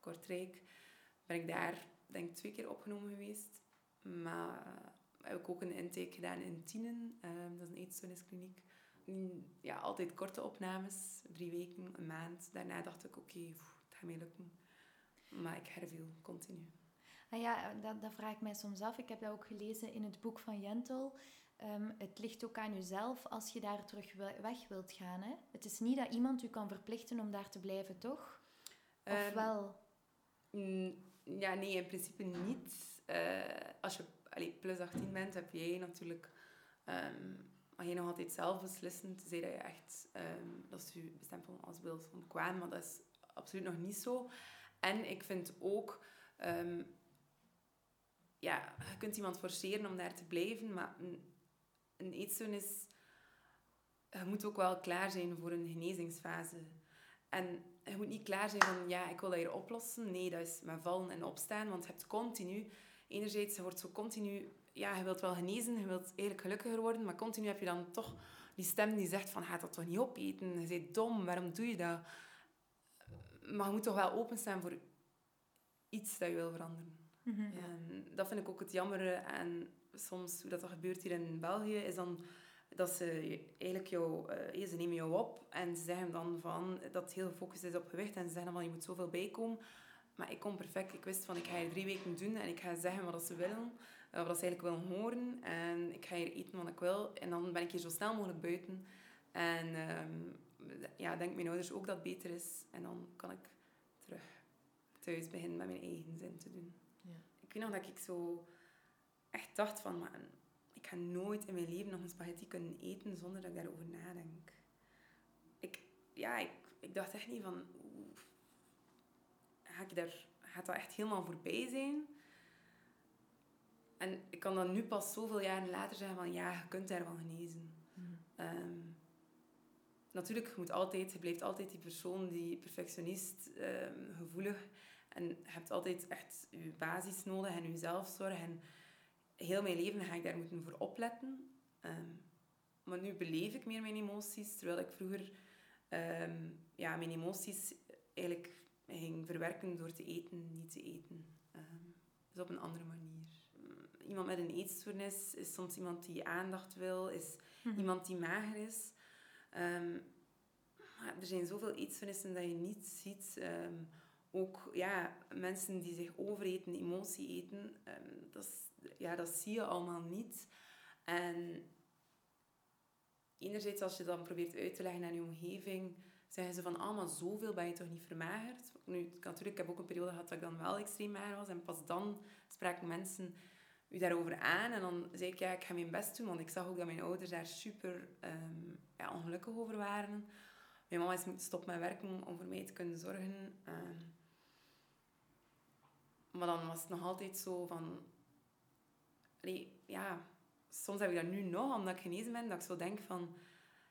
Speaker 5: Kortrijk. Ben ik daar, denk ik, twee keer opgenomen geweest. Maar heb ik ook een intake gedaan in Tienen. dat is een eetstoorniskliniek ja, altijd korte opnames, drie weken, een maand. Daarna dacht ik, oké, het gaat mij lukken. Maar ik herviel continu.
Speaker 1: Ah ja, dat, dat vraag ik mij soms af. Ik heb dat ook gelezen in het boek van Jentel. Ehm, het ligt ook aan jezelf als je daar terug weg wilt gaan. Hè? Het is niet dat iemand u kan verplichten om daar te blijven, toch? Of um, wel?
Speaker 5: Ja, nee, in principe niet. Uh, als je allee, plus 18 bent, heb jij natuurlijk um, mag je nog altijd zelf beslissen. Tenzij dat je echt, um, dat is je bestempel als van kwam, maar dat is absoluut nog niet zo. En ik vind ook, um, ja, je kunt iemand forceren om daar te blijven, maar een, een eetstoornis, je moet ook wel klaar zijn voor een genezingsfase. En je moet niet klaar zijn van, ja, ik wil dat hier oplossen. Nee, dat is met vallen en opstaan, want je hebt continu, enerzijds, je wordt zo continu ja, je wilt wel genezen, je wilt eigenlijk gelukkiger worden, maar continu heb je dan toch die stem die zegt van, ga dat toch niet opeten? Je bent dom, waarom doe je dat? Maar je moet toch wel openstaan voor iets dat je wil veranderen.
Speaker 1: Mhm.
Speaker 5: En dat vind ik ook het jammer. En soms, hoe dat, dat gebeurt hier in België, is dan dat ze eigenlijk jou, uh, ze nemen jou op en ze zeggen dan van dat het heel gefocust is op gewicht en ze zeggen van je moet zoveel bijkomen. Maar ik kom perfect. Ik wist van ik ga hier drie weken doen en ik ga zeggen wat ze willen. Eh, wat ze eigenlijk willen horen. En ik ga hier eten wat ik wil. En dan ben ik hier zo snel mogelijk buiten. En um, ja, denk mijn ouders ook dat het beter is. En dan kan ik terug thuis beginnen met mijn eigen zin te doen.
Speaker 3: Ja.
Speaker 5: Ik weet nog dat ik zo echt dacht van... Maar, ik ga nooit in mijn leven nog een spaghetti kunnen eten zonder dat ik daarover nadenk. Ik, ja, ik, ik dacht echt niet van... ga ik daar, gaat dat echt helemaal voorbij zijn? En ik kan dan nu pas zoveel jaren later zeggen van ja, je kunt daarvan genezen.
Speaker 3: Mm.
Speaker 5: Um, natuurlijk, je, moet altijd, je blijft altijd die persoon, die perfectionist, um, gevoelig. En je hebt altijd echt je basis nodig en je zelfzorg. En heel mijn leven ga ik daar moeten voor opletten. Um, maar nu beleef ik meer mijn emoties, terwijl ik vroeger ja, mijn emoties eigenlijk ging verwerken door te eten, niet te eten. dus op een andere manier iemand met een eetstoornis is soms iemand die aandacht wil, is
Speaker 1: Mhm.
Speaker 5: iemand die mager is. Ehm, maar er zijn zoveel eetstoornissen dat je niet ziet. Ehm, ook ja, mensen die zich overeten, emotie eten, ehm, dat, is- ja, dat zie je allemaal niet. En enerzijds, als je dan probeert uit te leggen aan je omgeving, zeggen ze van, ah, maar zoveel ben je toch niet vermagerd? Nu, natuurlijk, ik heb ook een periode gehad dat ik dan wel extreem mager was. En pas dan spraken mensen u daarover aan. En dan zei ik, ja, ik ga mijn best doen. Want ik zag ook dat mijn ouders daar super ehm, ja, ongelukkig over waren. Mijn mama is moeten stoppen met werken om voor mij te kunnen zorgen. Ehm, maar dan was het nog altijd zo van... Allee, ja, soms heb ik dat nu nog, omdat ik genezen ben, dat ik zo denk van...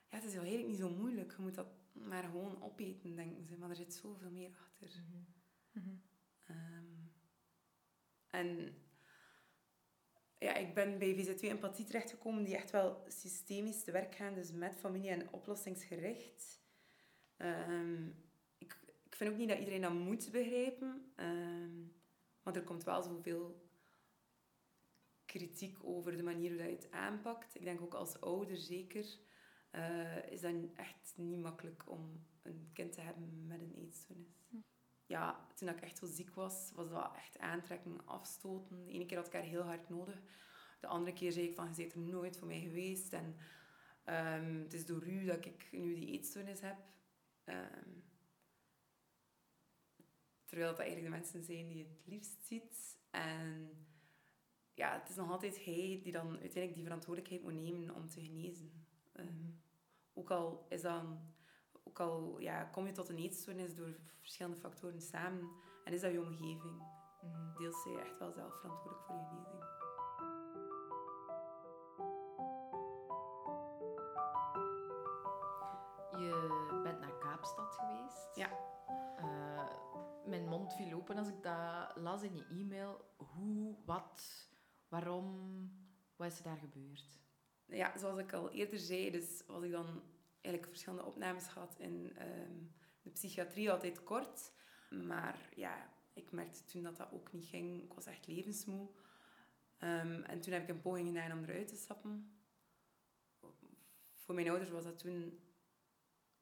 Speaker 5: Ja, het is wel eigenlijk niet zo moeilijk. Je moet dat maar gewoon opeten, denken ze. Maar er zit zoveel meer achter.
Speaker 1: Mhm.
Speaker 5: Ehm, en ja, ik ben bij VZ2 Empathie terechtgekomen, die echt wel systemisch te werk gaan, dus met familie en oplossingsgericht. Ehm, ik, ik vind ook niet dat iedereen dat moet begrijpen, ehm, maar er komt wel zoveel kritiek over de manier hoe dat je het aanpakt. Ik denk ook als ouder zeker, eh, is dat echt niet makkelijk om een kind te hebben met een eetstoornis ja, toen ik echt zo ziek was, was dat echt aantrekken, afstoten. De ene keer had ik haar heel hard nodig. De andere keer zei ik van, je bent er nooit voor mij geweest. En ehm, het is door u dat ik nu die eetstoornis heb. Ehm, Terwijl dat eigenlijk de mensen zijn die het liefst ziet. En ja, het is nog altijd hij die dan uiteindelijk die verantwoordelijkheid moet nemen om te genezen. Ehm, ook al, is dan, ook al ja, kom je tot een eetstoornis door verschillende factoren samen en is dat je omgeving.
Speaker 3: Mhm.
Speaker 5: Deels zijn je echt wel zelf verantwoordelijk voor je genezing.
Speaker 3: Je bent naar Kaapstad geweest.
Speaker 5: Ja.
Speaker 3: Eh, mijn mond viel open als ik dat las in je e-mail. Hoe, wat, waarom, wat is er daar gebeurd?
Speaker 5: Ja, zoals ik al eerder zei, dus was ik dan eigenlijk verschillende opnames gehad in ehm, de psychiatrie, altijd kort. Maar ja, ik merkte toen dat dat ook niet ging. Ik was echt levensmoe. Ehm, en toen heb ik een poging gedaan om eruit te stappen. Voor mijn ouders was dat toen,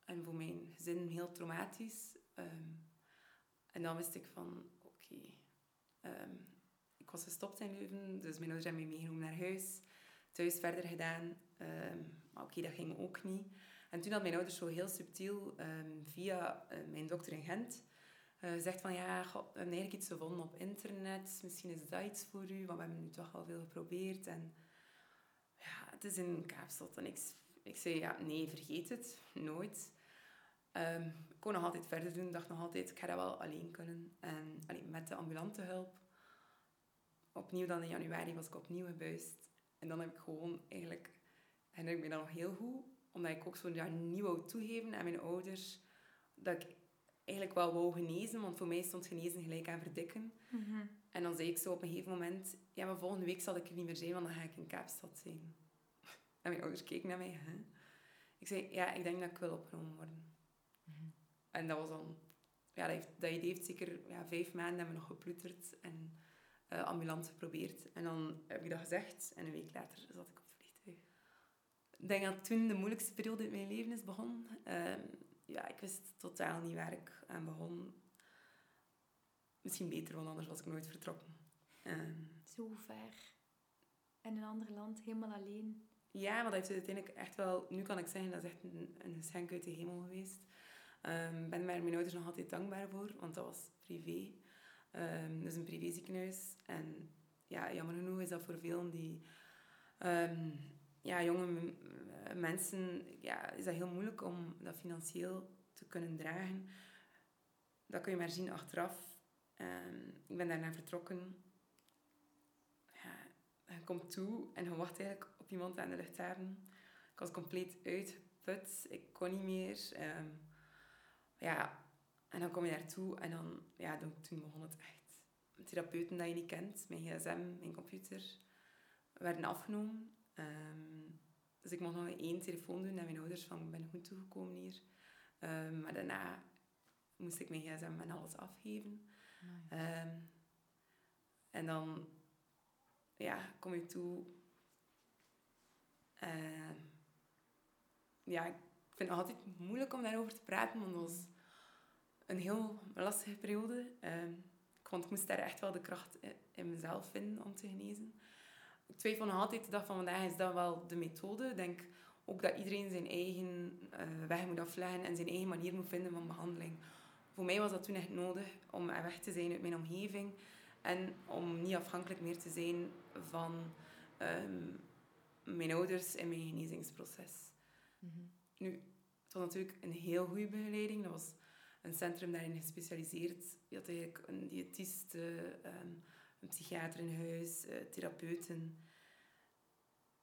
Speaker 5: en voor mijn gezin, heel traumatisch. Ehm, en dan wist ik van, oké, ik was gestopt in Leuven, dus mijn ouders hebben mij meegenomen naar huis. Thuis verder gedaan, maar oké, dat ging ook niet. En toen had mijn ouders zo heel subtiel, ehm, via eh, mijn dokter in Gent, eh, gezegd van, ja, goh, we hebben eigenlijk iets gevonden op internet, misschien is dat iets voor u, want we hebben nu toch al veel geprobeerd. En ja, het is in Kaapstad. En ik, ik zei, ja, nee, vergeet het, nooit. Ehm, ik kon nog altijd verder doen. Dacht nog altijd, ik ga dat wel alleen kunnen. En met de ambulante hulp. Opnieuw dan in januari was ik opnieuw gebuist. En dan heb ik gewoon eigenlijk... Herinner ik me dat nog heel goed. Omdat ik ook zo ja, niet wou toegeven aan mijn ouders. Dat ik eigenlijk wel wou genezen. Want voor mij stond genezen gelijk aan verdikken. En dan zei ik zo op een gegeven moment... Ja, maar volgende week zal ik er niet meer zijn, want dan ga ik in Kaapstad zijn. En mijn ouders keken naar mij. Hè? Ik zei, ja, ik denk dat ik wil opgenomen worden. En dat was dan... Ja, dat, heeft, dat idee heeft zeker ja, vijf maanden hebben we nog geploeterd en eh, ambulant geprobeerd. En dan heb ik dat gezegd en een week later zat ik op. Ik denk dat toen de moeilijkste periode in mijn leven is begonnen. Ehm, ja, ik wist totaal niet waar ik aan begon. Misschien beter, want anders was ik nooit vertrokken. Ehm,
Speaker 1: Zo ver. In een ander land, helemaal alleen.
Speaker 5: Ja, maar dat heeft uiteindelijk echt wel... Nu kan ik zeggen, dat is echt een, een geschenk uit de hemel geweest. Ik ben daar mijn ouders nog altijd dankbaar voor, want dat was privé. Ehm dus een privéziekenhuis. En ja, jammer genoeg is dat voor velen die... ehm, ja, jonge eh, mensen... Ja, is dat heel moeilijk om dat financieel te kunnen dragen. Dat kun je maar zien achteraf. Ehm, ik ben daarna vertrokken. Ja, je komt toe en je wacht eigenlijk op iemand aan de luchthaven. Ik was compleet uitgeput. Ik kon niet meer. Ehm, ja, en dan kom je daartoe en dan, ja, dan, toen begon het echt. Therapeuten dat je niet kent, mijn gsm, mijn computer, werden afgenomen. Ehm, dus ik mocht nog één telefoon doen naar mijn ouders van ik ben goed toegekomen hier. Ehm, maar daarna moest ik mijn gsm en alles afgeven. Ehm, en dan ja, kom je toe. Ja, ik vind het altijd moeilijk om daarover te praten, want het was een heel lastige periode. Ik vond ik moest daar echt wel de kracht in mezelf vinden om te genezen. Ik twijfel nog altijd de dag van vandaag, is dat wel de methode? Ik denk ook dat iedereen zijn eigen eh, weg moet afleggen en zijn eigen manier moet vinden van behandeling. Voor mij was dat toen echt nodig om weg te zijn uit mijn omgeving en om niet afhankelijk meer te zijn van ehm, mijn ouders in mijn genezingsproces.
Speaker 3: Mhm.
Speaker 5: Nu, het was natuurlijk een heel goede begeleiding. Dat was een centrum daarin gespecialiseerd. Je had eigenlijk een diëtiste, ehm, een psychiater in huis, eh, therapeuten.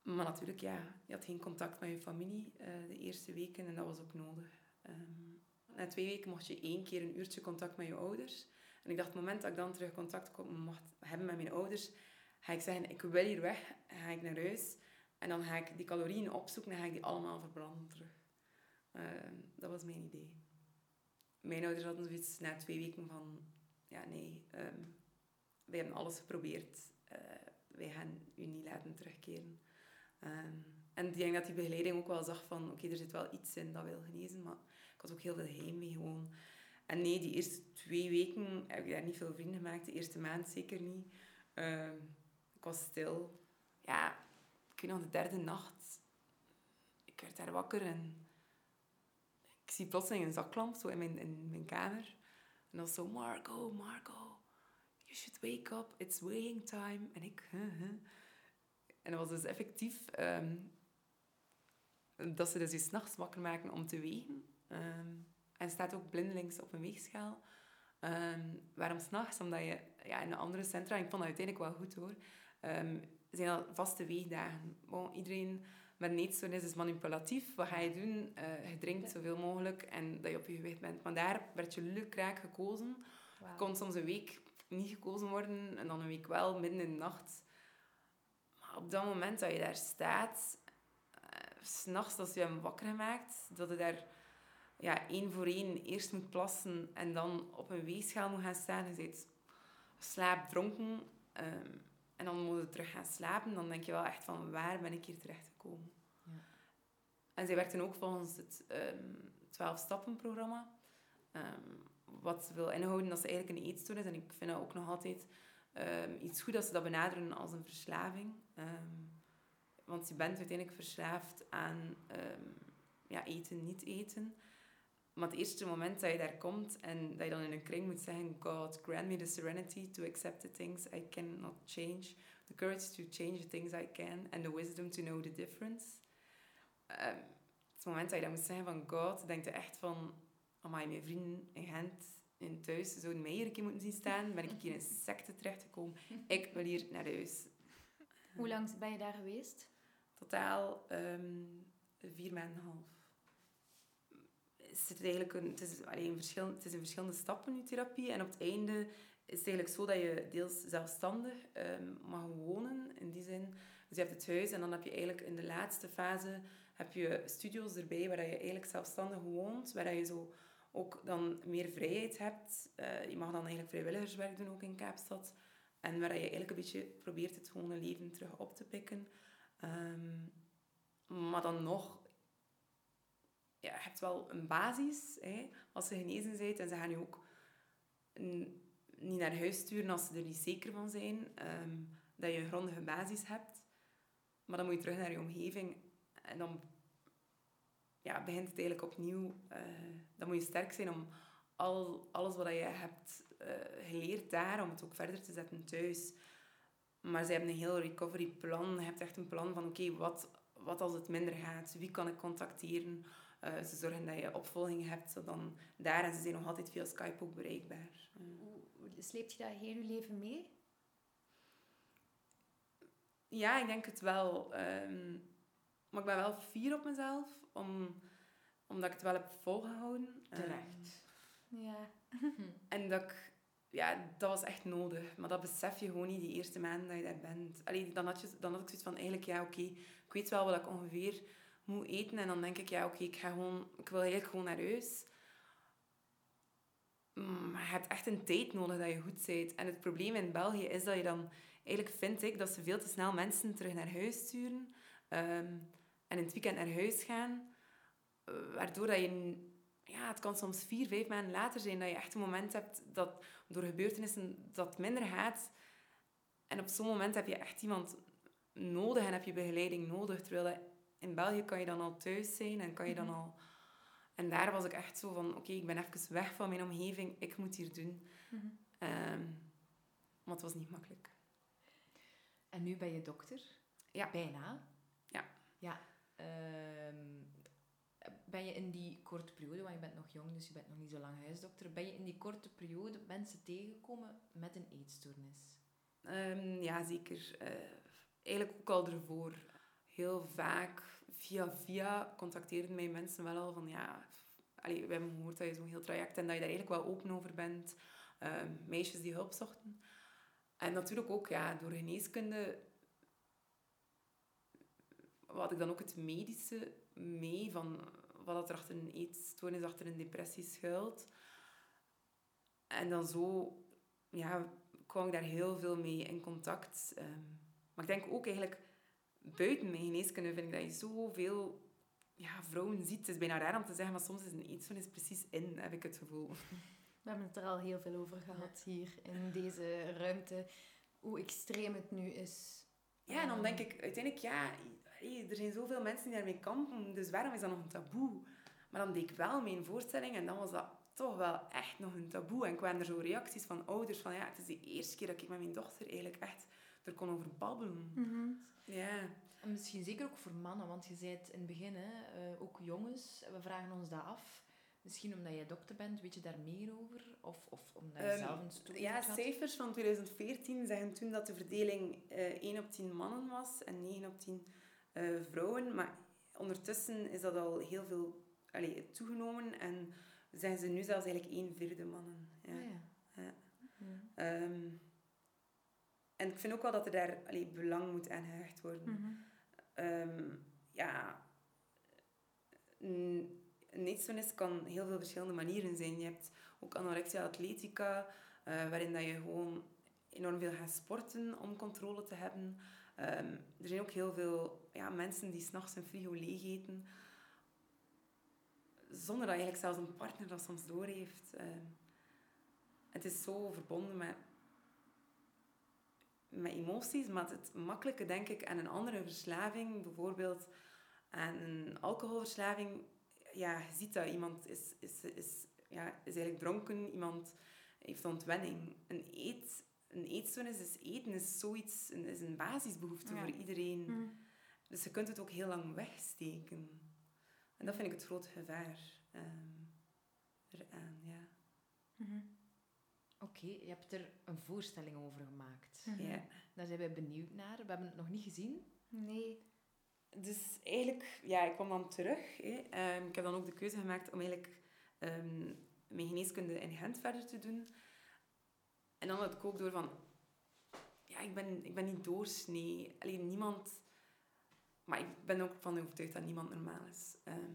Speaker 5: Maar natuurlijk, ja, je had geen contact met je familie eh, de eerste weken en dat was ook nodig. Ehm, na twee weken mocht je één keer een uurtje contact met je ouders. En ik dacht, het moment dat ik dan terug contact mocht hebben met mijn ouders, ga ik zeggen, ik wil hier weg, ga ik naar huis. En dan ga ik die calorieën opzoeken en ga ik die allemaal verbranden terug. Ehm, dat was mijn idee. Mijn ouders hadden zoiets na twee weken van... Ja, nee, ehm, wij hebben alles geprobeerd. Eh, wij gaan u niet laten terugkeren. Ehm, en ik denk dat die begeleiding ook wel zag van... Oké, er zit wel iets in dat wil genezen, maar ik had ook heel veel heimwee gewoon. En nee, die eerste twee weken heb ik daar niet veel vrienden gemaakt. De eerste maand zeker niet. Ehm, ik was stil. Ja, ik weet nog, de derde nacht... Ik werd daar wakker en... Ik zie plotseling een zaklamp zo in mijn, in mijn kamer. En dan zo, Marco, Marco, you should wake up, it's weighing time. En ik, huh, huh. En dat was dus effectief ehm, dat ze dus je s'nachts wakker maken om te wegen. Ehm, en staat ook blindelings op een weegschaal. Ehm, waarom s'nachts? Omdat je ja, in de andere centra, ik vond dat uiteindelijk wel goed hoor, um, zijn al vaste weegdagen. Bon, iedereen met een eetstoornis is manipulatief. Wat ga je doen? Uh, je drinkt zoveel mogelijk en dat je op je gewicht bent. Maar daar werd je lukraak gekozen. Wow. Je kon soms een week niet gekozen worden en dan een week wel, midden in de nacht. Maar op dat moment dat je daar staat, uh, s'nachts als je hem wakker gemaakt, dat je daar ja, één voor één eerst moet plassen en dan op een weegschaal moet gaan staan. Je bent slaapdronken. Um, en dan moet je terug gaan slapen. Dan denk je wel echt van, waar ben ik hier terecht gekomen? Ja. En zij werkten ook volgens het um, 12-stappen-programma. Um, wat wil inhouden dat ze eigenlijk een eetstoornis. En ik vind dat ook nog altijd um, iets goed dat ze dat benaderen als een verslaving. want je bent uiteindelijk verslaafd aan ja, eten, niet eten. Maar het eerste moment dat je daar komt en dat je dan in een kring moet zeggen: God, grant me the serenity to accept the things I cannot change, the courage to change the things I can, and the wisdom to know the difference. Het moment dat je dat moet zeggen van God, denk je echt van: Amai, mijn vrienden in Gent, in thuis, zouden mij hier een keer moeten zien staan. Ben ik hier in secte terechtgekomen? Ik wil hier naar huis.
Speaker 1: Hoe lang ben je daar geweest?
Speaker 5: Totaal um, vier maanden en een half is het eigenlijk een, het is, alleen verschil, het is in verschillende stappen, je therapie. En op het einde is het eigenlijk zo dat je deels zelfstandig um, mag wonen, in die zin. Dus je hebt het huis en dan heb je eigenlijk in de laatste fase heb je studio's erbij waar je eigenlijk zelfstandig woont, waar je zo ook dan meer vrijheid hebt. Uh, je mag dan eigenlijk vrijwilligerswerk doen ook in Kaapstad. En waar je eigenlijk een beetje probeert het gewone leven terug op te pikken. Um, maar dan nog ja, je hebt wel een basis hè, als ze genezen zijn. En ze gaan je ook niet naar huis sturen als ze er niet zeker van zijn ehm, dat je een grondige basis hebt. Maar dan moet je terug naar je omgeving. En dan ja, begint het eigenlijk opnieuw. Uh, dan moet je sterk zijn om al, alles wat je hebt uh, geleerd daar, om het ook verder te zetten thuis. Maar ze hebben een heel recovery plan. Je hebt echt een plan van, oké, wat, wat als het minder gaat? Wie kan ik contacteren? Uh, ze zorgen dat je opvolging hebt, dan daar. En ze zijn nog altijd via Skype ook bereikbaar.
Speaker 1: Sleept je dat heel je leven mee?
Speaker 5: Ja, ik denk het wel. Um, maar ik ben wel fier op mezelf, om, omdat ik het wel heb volgehouden.
Speaker 3: Terecht.
Speaker 1: Um, ja.
Speaker 5: en dat ik... Ja, dat was echt nodig. Maar dat besef je gewoon niet die eerste maanden dat je daar bent. Allee, dan, had je, dan had ik zoiets van, eigenlijk, ja, oké, okay, ik weet wel wat ik ongeveer moet eten. En dan denk ik, ja, oké, ik ga gewoon... Ik wil eigenlijk gewoon naar huis. Maar je hebt echt een tijd nodig dat je goed bent. En het probleem in België is dat je dan... Eigenlijk vind ik dat ze veel te snel mensen terug naar huis sturen. Um, en in het weekend naar huis gaan. Uh, waardoor dat je... Ja, het kan soms vier, vijf maanden later zijn dat je echt een moment hebt dat door gebeurtenissen dat minder gaat. En op zo'n moment heb je echt iemand nodig en heb je begeleiding nodig. Terwijl dat in België kan je dan al thuis zijn en kan je dan mhm. al... En daar was ik echt zo van, oké, ik ben even weg van mijn omgeving, ik moet hier doen. Mm maar het was niet makkelijk.
Speaker 3: En nu ben je dokter?
Speaker 5: Ja.
Speaker 3: Bijna?
Speaker 5: Ja.
Speaker 3: Ja. Um, ben je in die korte periode, want je bent nog jong, dus je bent nog niet zo lang huisdokter, ben je in die korte periode mensen tegengekomen met een eetstoornis?
Speaker 5: Um, ja, zeker. Uh, eigenlijk ook al ervoor heel vaak via via contacteerden mij mensen wel al van ja, we hebben gehoord dat je zo'n heel traject en dat je daar eigenlijk wel open over bent. Uh, meisjes die hulp zochten. En natuurlijk ook ja, door geneeskunde had ik dan ook het medische mee van wat er achter een eetstoornis, achter een depressie schuilt. En dan zo ja, kwam ik daar heel veel mee in contact. Um, maar ik denk ook eigenlijk buiten mijn geneeskunde vind ik dat je zoveel ja, vrouwen ziet. Het is bijna raar om te zeggen, maar soms is een eetstoornis precies in, heb ik het gevoel.
Speaker 1: We hebben het er al heel veel over gehad hier in deze ruimte. Hoe extreem het nu is.
Speaker 5: Ja, en dan denk ik uiteindelijk, ja, er zijn zoveel mensen die daarmee kampen, dus waarom is dat nog een taboe? Maar dan deed ik wel mijn voorstelling en dan was dat toch wel echt nog een taboe. En ik kwamen er zo reacties van ouders van, ja, het is de eerste keer dat ik met mijn dochter eigenlijk echt er kon over babbelen.
Speaker 1: Mhm.
Speaker 5: Ja.
Speaker 3: En misschien zeker ook voor mannen, want je zei het in het begin, hè, eh, ook jongens, we vragen ons dat af. Misschien omdat jij dokter bent, weet je daar meer over? Of, of omdat je
Speaker 5: Ehm,
Speaker 3: zelf een studie
Speaker 5: Ja, cijfers van 2014 zeggen toen dat de verdeling eh 1 op 10 mannen was en 9 op 10 eh, vrouwen. Maar ondertussen is dat al heel veel allee, toegenomen en zijn ze nu zelfs eigenlijk 1 vierde mannen. Ja.
Speaker 3: Ah, ja.
Speaker 5: Ja. Ehm, en ik vind ook wel dat er daar allee, belang moet aan gehecht worden. Ehm, ja, een een eetstoornis kan heel veel verschillende manieren zijn. Je hebt ook anorexia atletica, eh, waarin dat je gewoon enorm veel gaat sporten om controle te hebben. Ehm, er zijn ook heel veel ja, mensen die s'nachts een frigo leeg eten, zonder dat eigenlijk zelfs een partner dat soms doorheeft. Ehm, het is zo verbonden met, met emoties, maar het makkelijke denk ik aan een andere verslaving, bijvoorbeeld aan een alcoholverslaving, ja, je ziet dat iemand is, is, is, ja, is eigenlijk dronken, iemand heeft ontwenning. Een, eet, een eetstoornis is eten, is zoiets, een, is een basisbehoefte
Speaker 1: Ja.
Speaker 5: voor iedereen.
Speaker 1: Mhm.
Speaker 5: Dus je kunt het ook heel lang wegsteken. En dat vind ik het grote gevaar ehm, eraan, ja.
Speaker 1: Mhm.
Speaker 3: Oké, je hebt er een voorstelling over gemaakt.
Speaker 1: Mhm.
Speaker 5: ja.
Speaker 3: Daar zijn wij benieuwd naar. We hebben het nog niet gezien.
Speaker 1: Nee.
Speaker 5: Dus eigenlijk, ja, ik kwam dan terug. Hè. Ehm, ik heb dan ook de keuze gemaakt om eigenlijk ehm, mijn geneeskunde in Gent verder te doen. En dan had ik ook door van... Ja, ik ben, ik ben niet doorsnee. Alleen niemand... Maar ik ben ook van overtuigd dat niemand normaal is. Ehm,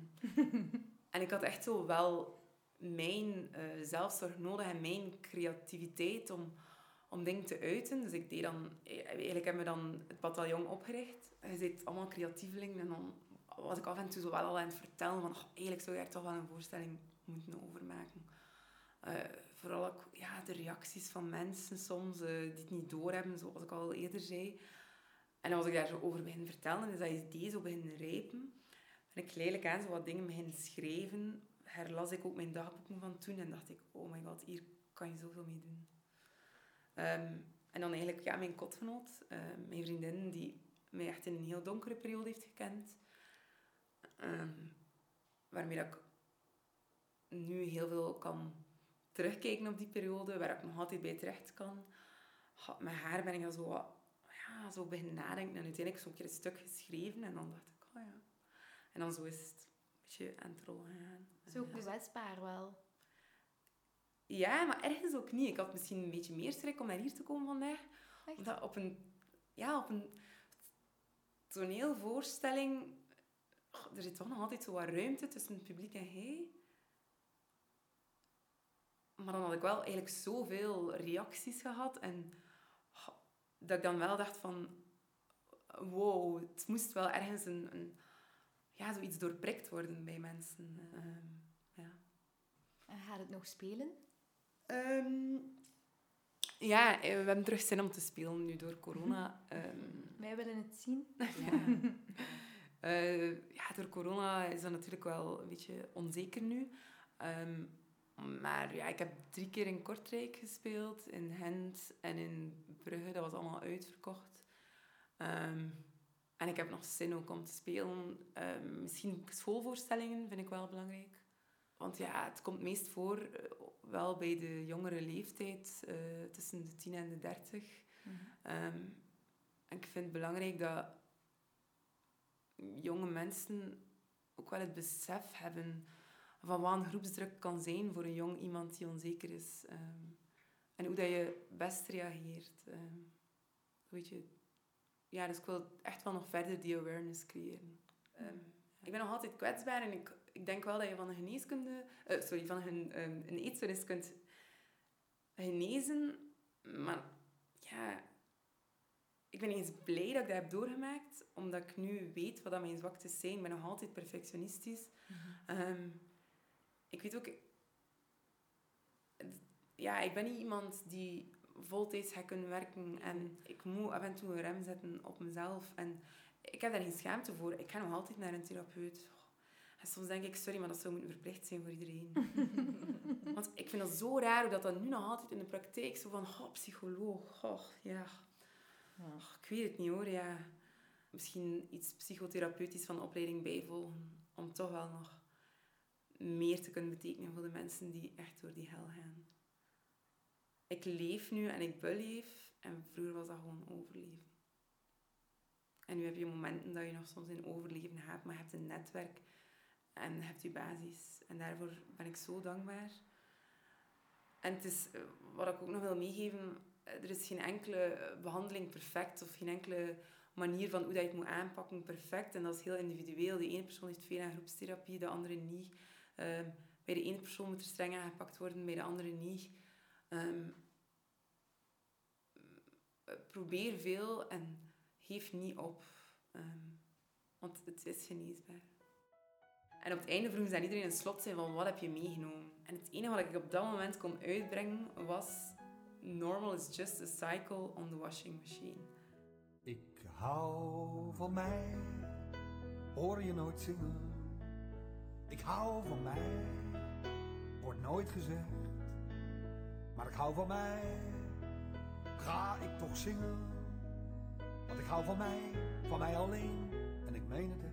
Speaker 5: en ik had echt zo wel mijn eh, zelfzorg nodig en mijn creativiteit om, om dingen te uiten. Dus ik deed dan... Eigenlijk hebben we dan het bataljon opgericht. Je zit allemaal creatievelingen en dan was ik af en toe zo wel al aan het vertellen van... "Oh, eigenlijk zou je er toch wel een voorstelling moeten over maken. Vooral ook ja, de reacties van mensen soms, eh, die het niet doorhebben, zoals ik al eerder zei. En was ik daar zo over beginnen vertellen, en is dat idee zo beginnen rijpen. En ik geleidelijk aan zo wat dingen beginnen schrijven, herlas ik ook mijn dagboeken van toen en dacht ik, oh my god, hier kan je zoveel mee doen. Ehm, en dan eigenlijk ja, mijn kotgenoot, eh, mijn vriendin, die mij echt in een heel donkere periode heeft gekend. Ehm, waarmee ik nu heel veel kan terugkijken op die periode, waar ik nog altijd bij terecht kan. Met haar ben ik dan zo, wat- ja, zo beginnen nadenken en uiteindelijk zo'n keer een stuk geschreven en dan dacht ik, oh ja. En dan zo is het een beetje aan het rollen gegaan.
Speaker 1: Zo kwetsbaar wel.
Speaker 5: Ja, maar ergens ook niet. Ik had misschien een beetje meer schrik om naar hier te komen vandaag.
Speaker 1: Echt?
Speaker 5: Omdat op een, ja, op een toneelvoorstelling... Er zit toch nog altijd zo wat ruimte tussen het publiek en hij. Maar dan had ik wel eigenlijk zoveel reacties gehad. En goh, dat ik dan wel dacht van... Wow, het moest wel ergens een... een ja, zoiets doorprikt worden bij mensen. Ehm, ja.
Speaker 1: En gaat het nog spelen?
Speaker 5: Ehm, ja, eh, we hebben terug zin om te spelen nu door corona. Ehm,
Speaker 1: Wij willen het zien.
Speaker 5: ja. Eh, ja, door corona is dat natuurlijk wel een beetje onzeker nu. Maar ja, ik heb drie keer in Kortrijk gespeeld, in Gent en in Brugge. Dat was allemaal uitverkocht. Ehm, en ik heb nog zin ook om te spelen. Ehm, misschien schoolvoorstellingen vind ik wel belangrijk. Want ja, het komt meest voor eh, wel bij de jongere leeftijd, eh, tussen de 10 en de 30. Ehm, en ik vind het belangrijk dat jonge mensen ook wel het besef hebben van wat een groepsdruk kan zijn voor een jong iemand die onzeker is. ehm, en hoe dat je best reageert. ehm. weet je, ja, dus ik wil echt wel nog verder die awareness creëren. Ehm, ik ben nog altijd kwetsbaar en ik, ik denk wel dat je van een geneeskunde... eh, sorry, van een, een eetstoornis kunt genezen. Maar ja, ik ben eens blij dat ik dat heb doorgemaakt, omdat ik nu weet wat dat mijn zwaktes zijn. Ik ben nog altijd perfectionistisch. Ehm, ik weet ook... Ja, ik ben niet iemand die voltijds gaat kunnen werken en ik moet af en toe een rem zetten op mezelf. En ik heb daar geen schaamte voor. Ik ga nog altijd naar een therapeut. En soms denk ik, sorry, maar dat zou moeten verplicht zijn voor iedereen. Want ik vind dat zo raar dat, dat nu nog altijd in de praktijk zo van, oh, psycholoog, oh, ja. Oh, ik weet het niet hoor, ja. Misschien iets psychotherapeutisch van de opleiding bijvolgen, om toch wel nog meer te kunnen betekenen voor de mensen die echt door die hel gaan. Ik leef nu en ik beleef, en vroeger was dat gewoon overleven. En nu heb je momenten dat je nog soms in overleven gaat, maar je hebt een netwerk en je hebt je basis. En daarvoor ben ik zo dankbaar. En het is, eh, wat ik ook nog wil meegeven, eh, er is geen enkele behandeling perfect of geen enkele manier van hoe dat je het moet aanpakken perfect. En dat is heel individueel. De ene persoon heeft veel aan groepstherapie, de andere niet. Ehm, bij de ene persoon moet er streng aangepakt worden, bij de andere niet. Ehm, probeer veel en geef niet op. Ehm, want het is geneesbaar. En op het einde vroegen ze aan iedereen een slot zijn van wat heb je meegenomen. En het enige wat ik op dat moment kon uitbrengen was... Normal is just a cycle on the washing machine.
Speaker 6: Ik hou van mij, hoor je nooit zingen. Ik hou van mij, wordt nooit gezegd. Maar ik hou van mij, ga ik toch zingen. Want ik hou van mij, van mij alleen. En ik meen het.